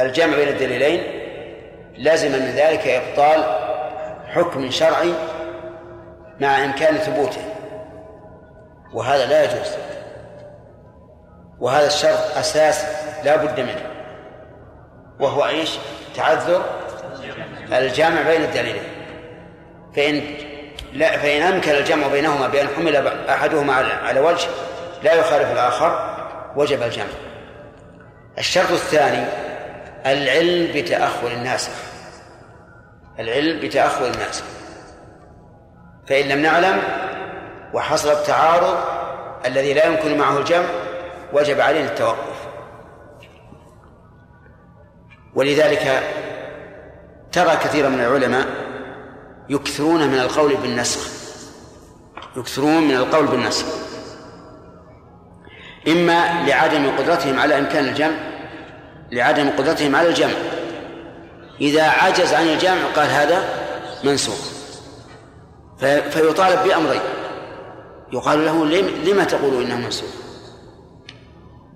الجمع بين الدليلين لازم من ذلك إبطال حكم شرعي مع إمكان ثبوته. وهذا لا يجوز. وهذا الشرط أساس لا بد منه. وهو إيش؟ تعذر الجامع بين الدليلين. فإن لا فإن أمكن الجمع بينهما بأن حمل أحدهما على وجه لا يخالف الآخر وجب الجمع. الشرط الثاني العلم بتأخر الناسخ العلم بتأخر الناسخ فإن لم نعلم وحصل التعارض الذي لا يمكن معه الجمع وجب علينا التوقف. ولذلك ترى كثيرا من العلماء يكثرون من القول بالنسخ. يكثرون من القول بالنسخ. إما لعدم قدرتهم على إمكان الجمع لعدم قدرتهم على الجمع. إذا عجز عن الجمع قال هذا منسوخ. فيطالب بأمرين. يقال له لما تقول إنه منسوخ؟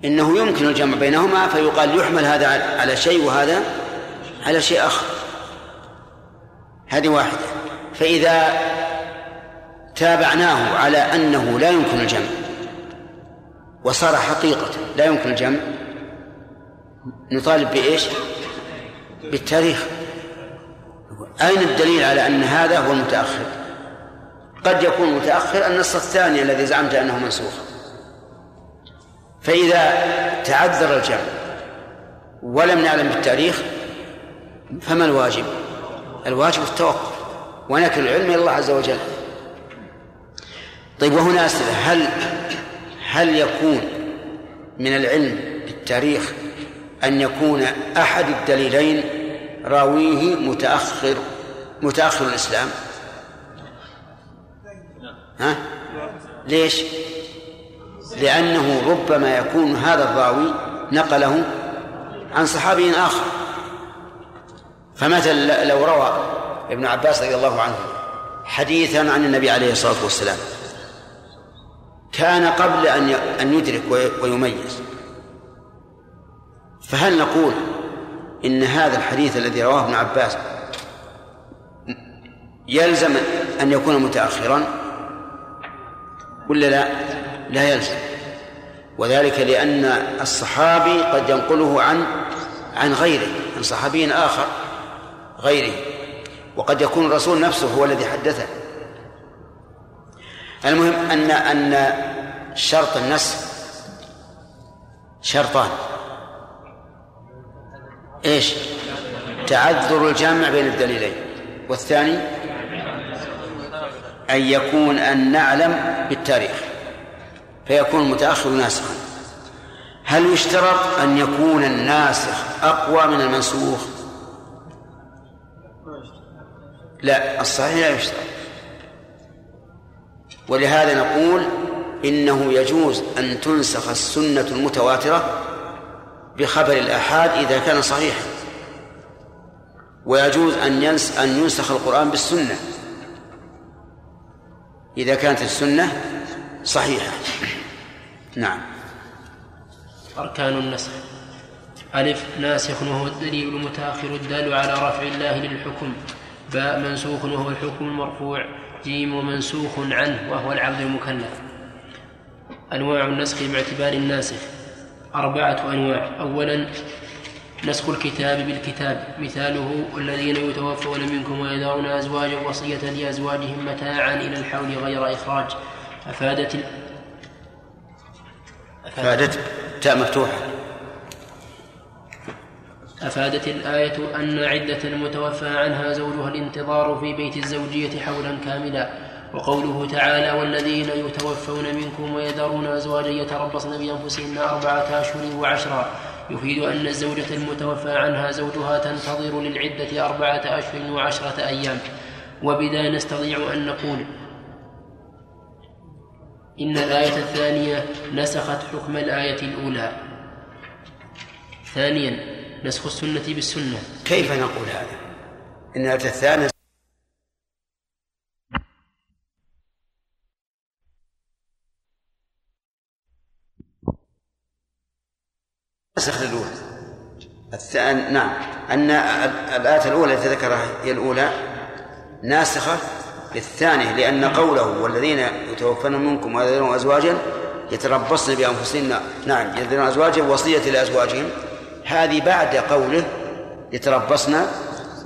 إنه يمكن الجمع بينهما فيقال يحمل هذا على شيء وهذا على شيء آخر. هذه واحدة فإذا تابعناه على أنه لا يمكن الجمع وصار حقيقة لا يمكن الجمع نطالب بإيش؟ بالتاريخ أين الدليل على أن هذا هو المتأخر؟ قد يكون متأخر النص الثاني الذي زعمت أنه منسوخ فإذا تعذر الجمع ولم نعلم بالتاريخ فما الواجب؟ الواجب التوقف ونكل العلم إلى الله عز وجل طيب وهنا أسئلة هل هل يكون من العلم بالتاريخ أن يكون أحد الدليلين راويه متأخر متأخر الإسلام ها؟ ليش؟ لأنه ربما يكون هذا الراوي نقله عن صحابي آخر فمثلا لو روى ابن عباس رضي الله عنه حديثا عن النبي عليه الصلاة والسلام كان قبل أن أن يدرك ويميز. فهل نقول إن هذا الحديث الذي رواه ابن عباس يلزم أن يكون متأخرا؟ ولا لا؟ لا يلزم. وذلك لأن الصحابي قد ينقله عن عن غيره عن صحابي آخر. غيره. وقد يكون الرسول نفسه هو الذي حدثه. المهم أن أن شرط النسخ شرطان. إيش؟ تعذر الجامع بين الدليلين. والثاني أن يكون أن نعلم بالتاريخ. فيكون المتأخر ناسخا. هل يشترط أن يكون الناسخ أقوى من المنسوخ؟ لا الصحيح لا يشترط. ولهذا نقول إنه يجوز أن تنسخ السنة المتواترة بخبر الآحاد إذا كان صحيحا. ويجوز أن ينس أن ينسخ القرآن بالسنة إذا كانت السنة صحيحة. نعم. أركان النسخ. ألف ناسخ وهو الدليل المتأخر الدال على رفع الله للحكم. باء منسوخ وهو الحكم المرفوع جيم ومنسوخ عنه وهو العبد المكلف. أنواع النسخ باعتبار الناسخ. أربعة أنواع. أولا نسخ الكتاب بالكتاب. مثاله الذين يتوفون منكم ويذرون أزواجا وصية لأزواجهم متاعا إلى الحول غير إخراج. أفادت أفادت تاء مفتوحة. أفادت الآية أن عدة المتوفى عنها زوجها الانتظار في بيت الزوجية حولا كاملا وقوله تعالى والذين يتوفون منكم ويذرون أزواجا يتربصن بأنفسهن أربعة أشهر وعشرا يفيد أن الزوجة المتوفى عنها زوجها تنتظر للعدة أربعة أشهر وعشرة أيام. وبذا نستطيع أن نقول إن الآية الثانية نسخت حكم الآية الأولى. ثانيا نسخ السنة بالسنة. كيف نقول هذا؟ إن الآية الثانية نسخ الأولى. الثاني نعم. أن الآية الأولى التي ذكرها هي الأولى ناسخة للثانية لأن قوله والذين يتوفون منكم ويذرون أزواجا يتربصن بأنفسهن نعم يذرون أزواجا وصية لأزواجهم. هذه بعد قوله يتربصن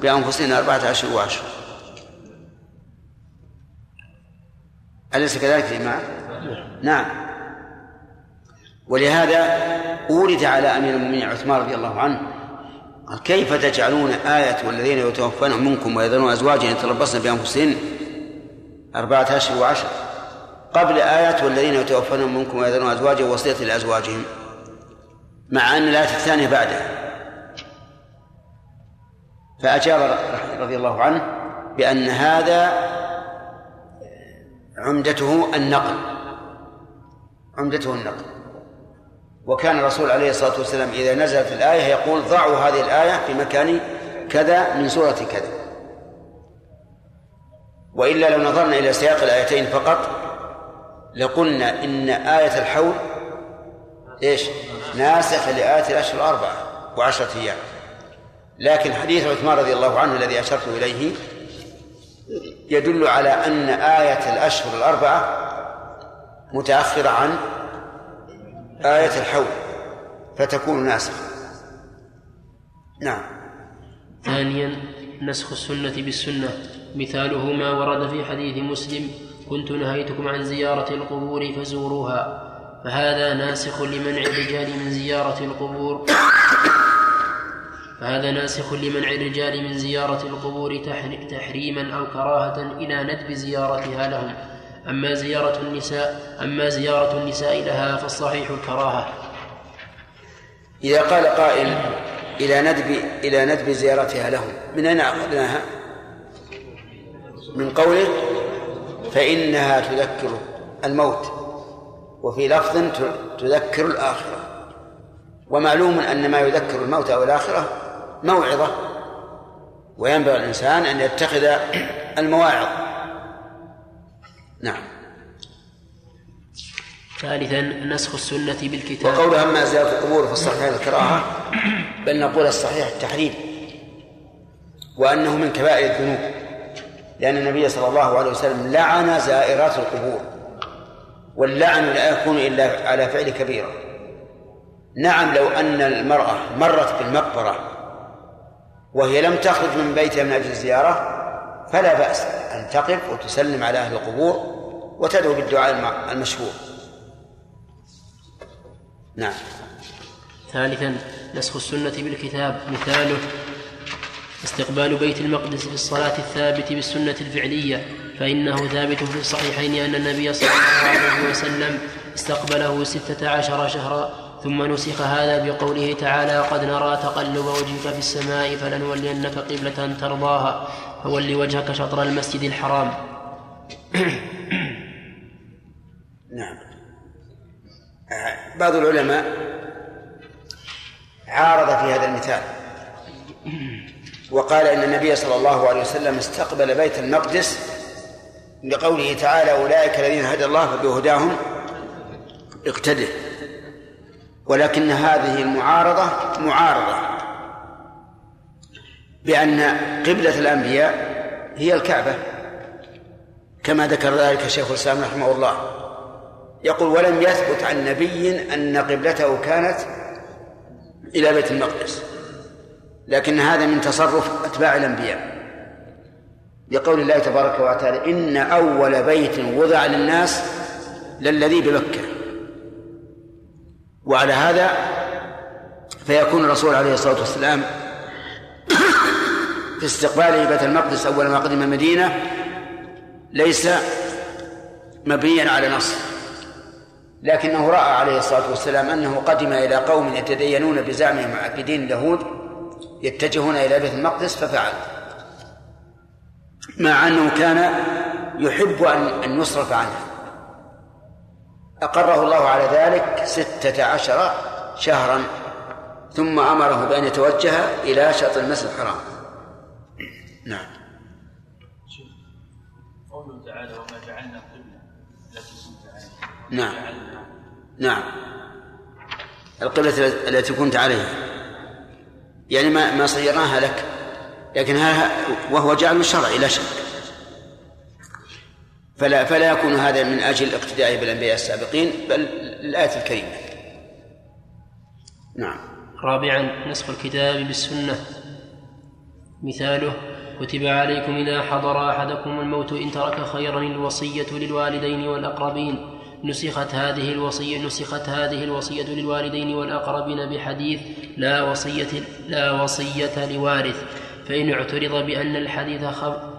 بأنفسهن أربعة أشهر وعشر. أليس كذلك يا؟ نعم. ولهذا أورد على أمير المؤمنين عثمان رضي الله عنه قال كيف تجعلون آية والذين يتوفون منكم ويذرون أزواجا يتربصن بأنفسهن أربعة أشهر وعشر؟ قبل آية والذين يتوفون منكم ويذرون أزواجا وصية لأزواجهم. مع أن الآية الثانية بعدها فأجاب رضي الله عنه بأن هذا عمدته النقل. عمدته النقل. وكان الرسول عليه الصلاة والسلام إذا نزلت الآية يقول ضعوا هذه الآية في مكان كذا من سورة كذا. وإلا لو نظرنا إلى سياق الآيتين فقط لقلنا إن آية الحول إيش؟ ناسخ لآية الأشهر الأربعة وعشرة أيام. لكن حديث عثمان رضي الله عنه الذي أشرت إليه يدل على أن آية الأشهر الأربعة متأخرة عن آية الحول فتكون ناسخة. نعم. ثانيا نسخ السنة بالسنة. مثاله ما ورد في حديث مسلم كنت نهيتكم عن زيارة القبور فزوروها. فهذا ناسخ لمنع الرجال من زيارة القبور. فهذا ناسخ لمنع الرجال من زيارة القبور تحريما أو كراهة إلى ندب زيارتها لهم. أما زيارة النساء أما زيارة النساء لها فالصحيح الكراهة إذا قال قائل إلى ندب إلى ندب زيارتها لهم من أين أخذناها؟ من قوله فإنها تذكر الموت. وفي لفظ تذكر الآخرة. ومعلوم أن ما يذكر الموت أو الآخرة موعظة. وينبغي الإنسان أن يتخذ المواعظ. نعم. ثالثا نسخ السنة بالكتاب. وقول أما زيارة القبور فالصحيح الكراهة بل نقول الصحيح التحريم. وأنه من كبائر الذنوب. لأن النبي صلى الله عليه وسلم لعن زائرات القبور. واللعن لا يكون إلا على فعل كبيرة. نعم لو أن المرأة مرت بالمقبرة وهي لم تخرج من بيتها من أجل الزيارة فلا بأس أن تقف وتسلم على أهل القبور وتدعو بالدعاء المشهور نعم. ثالثا نسخ السنة بالكتاب. مثاله استقبال بيت المقدس في الصلاة الثابت بالسنة الفعلية. فإنه ثابت في الصحيحين أن النبي صلى الله عليه وسلم استقبله ستة عشر شهرا ثم نسخ هذا بقوله تعالى قد نرى تقلب وجهك في السماء فلنولينك قبلة ترضاها فول وجهك شطر المسجد الحرام. نعم. بعض العلماء عارض في هذا المثال وقال إن النبي صلى الله عليه وسلم استقبل بيت المقدس لقوله تعالى أولئك الذين هدى الله فبهداهم اقتده. ولكن هذه المعارضة معارضة بأن قبلة الأنبياء هي الكعبة كما ذكر ذلك شيخ الإسلام رحمه الله. يقول ولم يثبت عن نبي أن قبلته كانت إلى بيت المقدس لكن هذا من تصرف أتباع الأنبياء. لقول الله تبارك وتعالى إن أول بيت وضع للناس للذي بمكة. وعلى هذا فيكون الرسول عليه الصلاة والسلام في استقباله بيت المقدس أول ما قدم المدينة ليس مبنيا على نص لكنه رأى عليه الصلاة والسلام أنه قدم إلى قوم يتدينون بزعمهم بدين اليهود يتجهون إلى بيت المقدس ففعل. مع أنه كان يحب ان أن يصرف عنه. أقره الله على ذلك ستة عشر شهرا ثم أمره بأن يتوجه إلى شاطئ المسجد الحرام. نعم. قوله تعالى وما جعلنا التي كنت عليها. نعم. نعم. القبلة التي كنت عليها. يعني ما ما صيرناها لك. لكن هذا وهو جعل شرعي لا شك. فلا فلا يكون هذا من أجل الاقتداء بالأنبياء السابقين بل الآية الكريمة. نعم. رابعا نسخ الكتاب بالسنة. مثاله كتب عليكم إذا حضر أحدكم الموت إن ترك خيرا الوصية للوالدين والأقربين. نسخت هذه الوصية نسخت هذه الوصية للوالدين والأقربين بحديث لا وصية لا وصية لوارث. فإن اعترض بأن الحديث خبر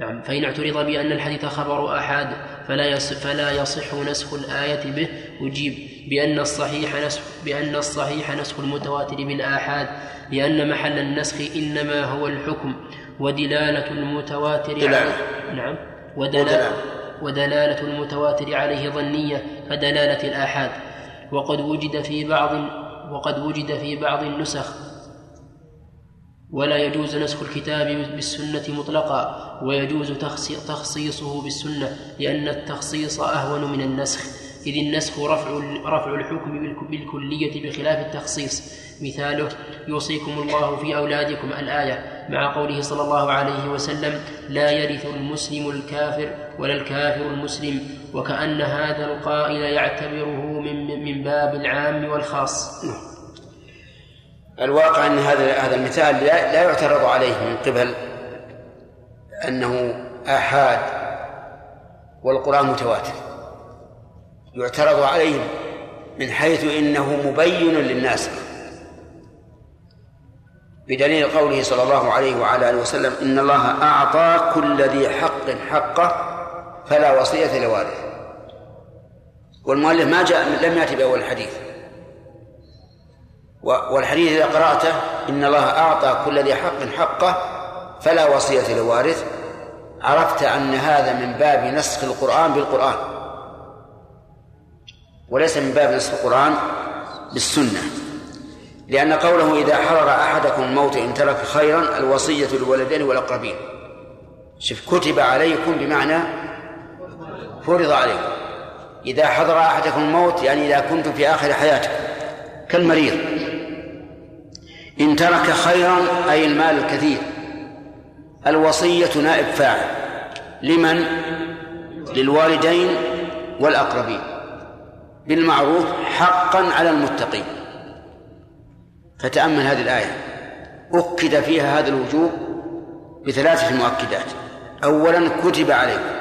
نعم فإن اعترض بأن الحديث خبر أحد فلا فلا يصح نسخ الآية به. أجيب بأن الصحيح نسخ بأن الصحيح نسخ المتواتر بالآحاد لأن محل النسخ إنما هو الحكم ودلالة المتواتر دلالة. نعم ودلالة ودلالة. المتواتر عليه ظنية كدلالة الآحاد. وقد وجد في بعض وقد وجد في بعض النسخ ولا يجوز نسخ الكتاب بالسنة مطلقا ويجوز تخصيصه بالسنة لأن التخصيص أهون من النسخ. إذ النسخ رفع رفع الحكم بالكلية بخلاف التخصيص. مثاله يوصيكم الله في أولادكم الآية مع قوله صلى الله عليه وسلم لا يرث المسلم الكافر ولا الكافر المسلم وكأن هذا القائل يعتبره من من باب العام والخاص. الواقع أن هذا هذا المثال لا, لا يعترض عليه من قبل أنه آحاد والقرآن متواتر. يعترض عليه من حيث إنه مبين للناس بدليل قوله صلى الله عليه وعلى آله وسلم إن الله أعطى كل ذي حق حقه فلا وصية لوارث والمؤلف ما جاء لم يأتي بأول الحديث. والحديث إذا قرأته إن الله أعطى كل ذي حق حقه فلا وصية لوارث. عرفت أن هذا من باب نسخ القرآن بالقرآن. وليس من باب نسخ القرآن بالسنة. لأن قوله إذا حضر أحدكم الموت إن ترك خيرا الوصية للولدين والأقربين. شوف كتب عليكم بمعنى فرض عليكم. إذا حضر أحدكم الموت يعني إذا كنتم في آخر حياتكم كالمريض. إن ترك خيرا أي المال الكثير. الوصية نائب فاعل. لمن؟ للوالدين والأقربين. بالمعروف حقا على المتقين. فتأمل هذه الآية. أكد فيها هذا الوجوب بثلاثة مؤكدات. أولا كتب عليكم.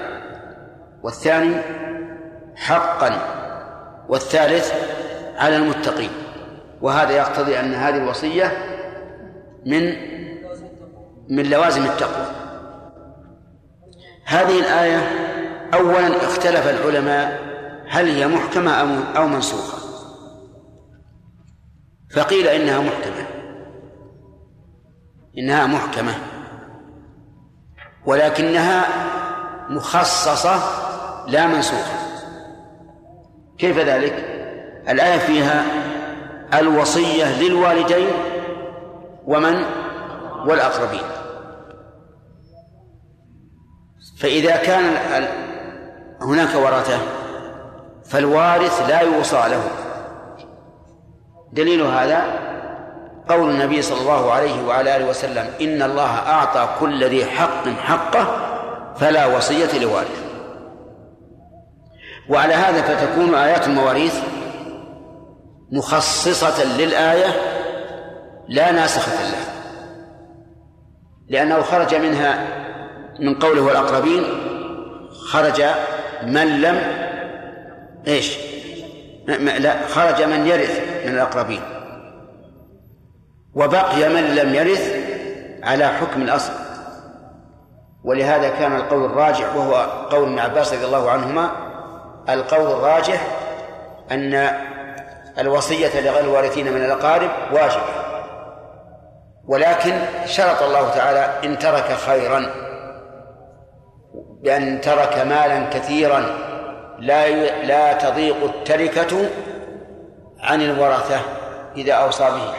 والثاني حقا. والثالث على المتقين. وهذا يقتضي أن هذه الوصية من من لوازم التقوى. هذه الآية أولا اختلف العلماء هل هي محكمة أو منسوخة. فقيل إنها محكمة. إنها محكمة. ولكنها مخصصة لا منسوخة. كيف ذلك؟ الآية فيها الوصية للوالدين ومن والأقربين. فإذا كان هناك ورثة فالوارث لا يوصى له. دليل هذا قول النبي صلى الله عليه وعلى آله وسلم إن الله أعطى كل ذي حق حقه فلا وصية لوارث وعلى هذا فتكون آيات المواريث مخصصة للآية لا ناسخة لها لأنه خرج منها من قوله والأقربين خرج من لم إيش؟ لا خرج من يرث من الأقربين وبقي من لم يرث على حكم الأصل ولهذا كان القول الراجح وهو قول ابن عباس رضي الله عنهما القول الراجح أن الوصية لغير الوارثين من الأقارب واجبة ولكن شرط الله تعالى إن ترك خيرا بأن ترك مالا كثيرا لا لا تضيق التركة عن الورثة إذا أوصى به.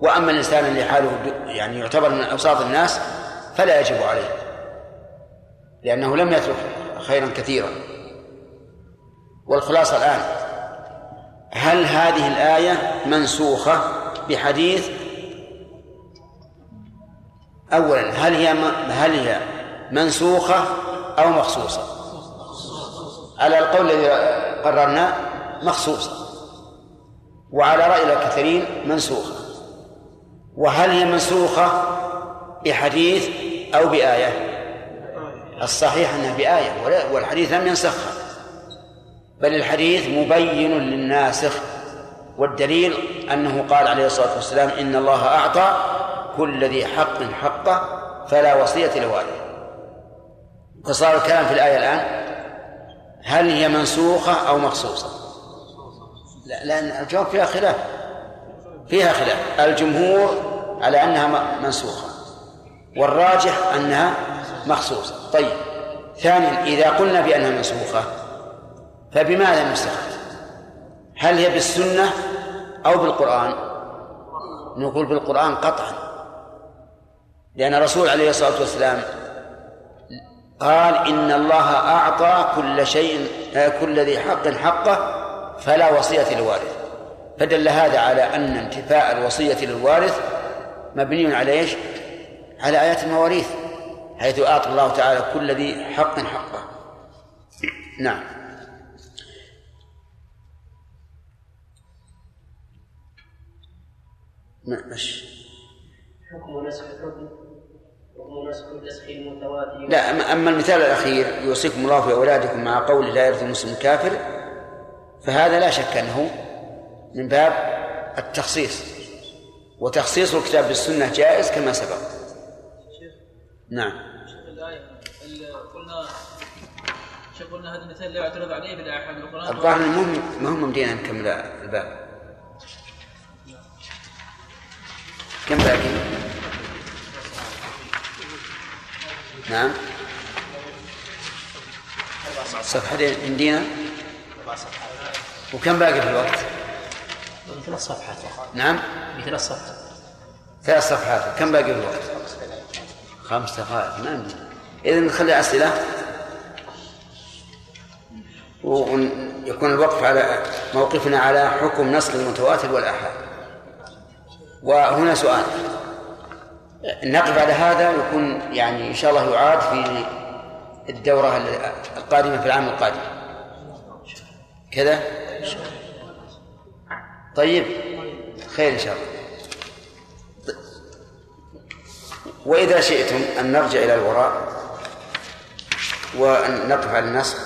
وأما الإنسان اللي حاله يعني يعتبر من أوساط الناس فلا يجب عليه لأنه لم يترك خيرا كثيرا. والخلاصة الآن هل هذه الآية منسوخة بحديث؟ أولا هل هي هل هي منسوخة أو مخصوصة؟ على القول الذي قررنا مخصوصة. وعلى رأي الكثيرين منسوخة. وهل هي منسوخة بحديث أو بآية؟ الصحيح أنها بآية والحديث لم ينسخها. بل الحديث مبين للناسخ والدليل أنه قال عليه الصلاة والسلام إن الله أعطى كل ذي حق حقه فلا وصية لوالده. فصار الكلام في الآية الآن هل هي منسوخة أو مخصوصة؟ لا لأن الجواب فيها خلاف فيها خلاف. الجمهور على أنها منسوخة والراجح أنها مخصوصة. طيب ثانيا إذا قلنا بأنها منسوخة فبماذا نسخت هل هي بالسنة أو بالقرآن؟ نقول بالقرآن قطعا. لأن الرسول عليه الصلاة والسلام قال إن الله أعطى كل شيء كل ذي حق حقه فلا وصية للوارث. فدل هذا على أن انتفاء الوصية للوارث مبني على إيش؟ على آيات المواريث حيث أعطى الله تعالى كل ذي حق حقه. نعم. حكم نسخ الحكم؟ حكم نسخ النسخ المتواتر؟ لا أما المثال الأخير يوصيكم الله في أولادكم مع قول لا يرث المسلم كافر فهذا لا شك أنه من باب التخصيص. وتخصيص الكتاب بالسنة جائز كما سبق. نعم. قلنا قلنا هذا المثال لا يعترض عليه بالاحاد القران الظاهر المهم ما هم مدينا نكمل الباب. كم باقي؟ نعم. صفحتين عندنا؟ وكم باقي في الوقت؟ ثلاث صفحات. نعم. ثلاث صفحات. ثلاث صفحات. كم باقي في الوقت؟ خمس دقائق. ما عندي إذا نخلي أسئلة. ويكون الوقف على موقفنا على حكم نصر المتواتر والآحاد. وهنا سؤال. نقف على هذا يكون يعني إن شاء الله يعاد في الدورة القادمة في العام القادم. كذا؟ طيب. خير إن شاء الله. وإذا شئتم أن نرجع إلى الوراء وأن نقف على النسخ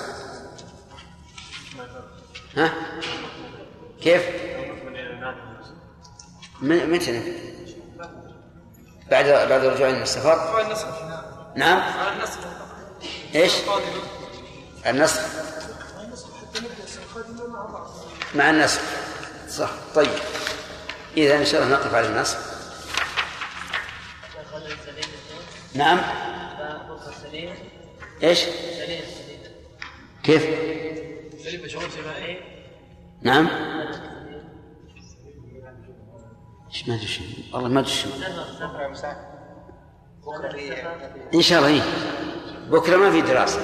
ها؟ كيف؟ متى بعد بعد رجوع من السفر؟ نعم. إيش؟ النسخ مع النسخ صح. طيب. إذا إن شاء الله نقف على النسخ نعم. إيش؟ كيف؟ نعم. ما أدري شو والله ما أدري شو إن شاء الله إيه؟ بكرة ما في دراسة.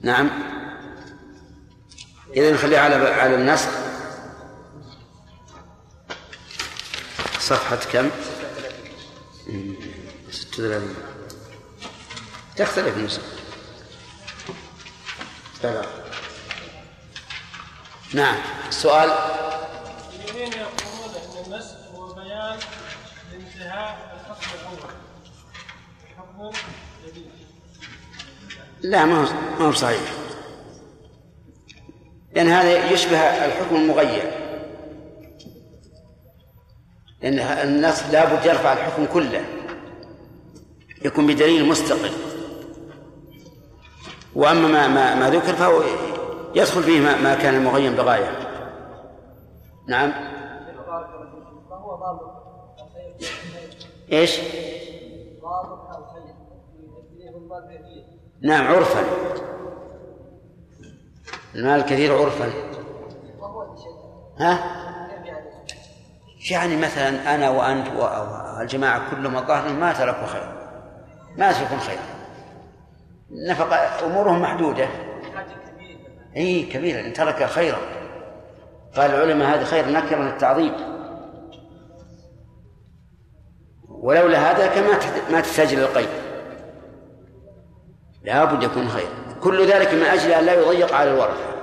نعم. إذا نخليها على على النسخ. صفحة كم؟ 36 تختلف النسخ نعم. السؤال الذين يقولون ان النسخ هو بيان لانتهاء الحكم الأول حكم جديد لا ما ما هو صحيح. لأن هذا يشبه الحكم المغير. لأن النص لابد يرفع الحكم كله. يكون بدليل مستقل. وأما ما, ما, ما ذكر فهو يدخل فيه ما, كان مغين بغاية. نعم. إيش؟ نعم عرفا. المال كثير عرفا. ها؟ يعني مثلا أنا وأنت والجماعة كلهم الظاهر ما تركوا خير. ما تركون خير. نفق أمورهم محدودة. إي كبيره إن ترك خيرا. قال العلماء هذه خير نكره للتعظيم. ولولا هذا كما ما تحتاج إلى القيد لابد يكون خير. كل ذلك من أجل أن لا يضيق على الورثة.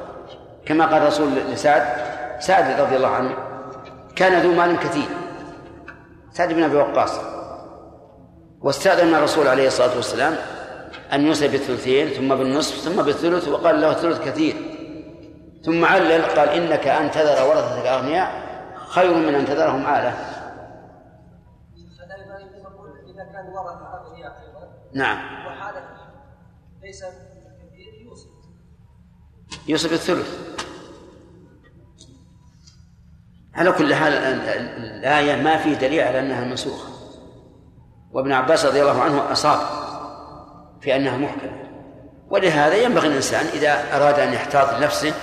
كما قال الرسول لسعد سعد رضي الله عنه كان ذو مال كثير. سعد بن أبي وقاص. واستأذن الرسول عليه الصلاة والسلام ان يوصي بالثلثين ثم بالنصف ثم بالثلث وقال له الثلث كثير. ثم علل قال إنك أن تذر ورثتك أغنياء خير من أن تذرهم يقول اذا كان أغنياء أيضا نعم. وحالة ليس كثير يوصي يوصي بالثلث على كل حال ال- ال- الآية ما في دليل على أنها منسوخة. وابن عباس رضي الله عنه أصاب. في أنها محكمة. ولهذا ينبغي الإنسان إذا أراد أن يحتاط لنفسه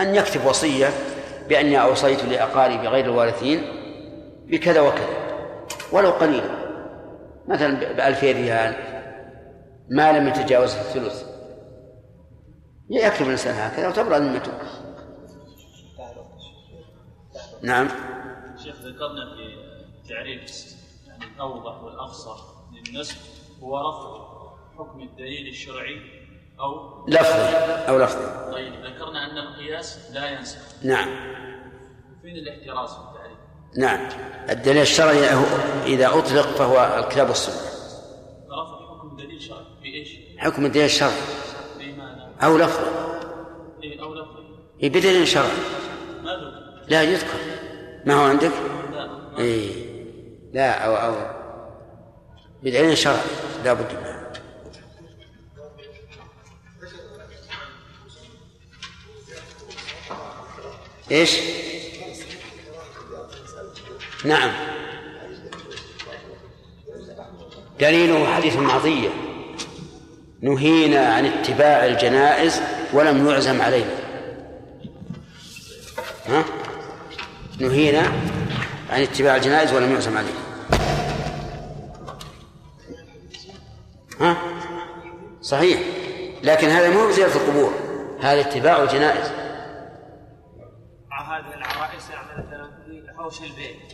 أن يكتب وصية بأني أوصيت لأقاربي غير الوارثين بكذا وكذا. ولو قليلا. مثلا بألفي ريال. ما لم يتجاوز الثلث. يكتب الإنسان هكذا وتبرأ ذمته نعم. شيخ ذكرنا في تعريف يعني الأوضح والافصح للنسب. هو رفع حكم الدليل الشرعي أو لفظي أو لفظي طيب ذكرنا أن القياس لا ينسخ. نعم. فين الاحتراز في التعريف؟ نعم. الدليل الشرعي إذا أطلق فهو الكتاب والسنة. رفع حكم دليل شرعي في إيش؟ حكم الدليل الشرعي. أو لفظي إيه أو لفظي إيه بدليل شرعي. ما لا يذكر. ما هو عندك؟ لا إيه. لا أو أو. بدليل شرعي لا بد منه إيش؟ نعم. دليله حديث معطية. نهينا عن اتباع الجنائز ولم يعزم علينا. ها؟ نهينا عن اتباع الجنائز ولم يعزم علينا. ها؟ صحيح. لكن هذا مو بزيارة القبور. هذا اتباع الجنائز. هذه العرائس يعني مثلا في حوش البيت.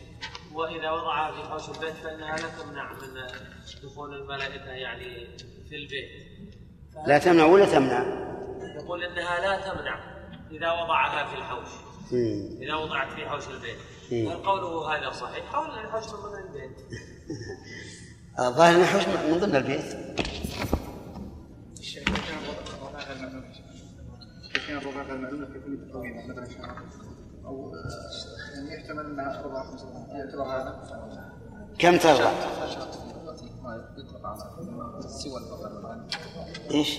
وإذا وضعها في حوش البيت فإنها لا تمنع من دخول الملائكة يعني في البيت. لا تمنع ولا تمنع؟ يقول إنها لا تمنع إذا وضعها في الحوش. إذا وضعت في حوش البيت. هل قوله هذا صحيح؟ حول الحوش من البيت. الظاهر إنه حوش من ضمن البيت. يعني كم ترضى؟ إيش؟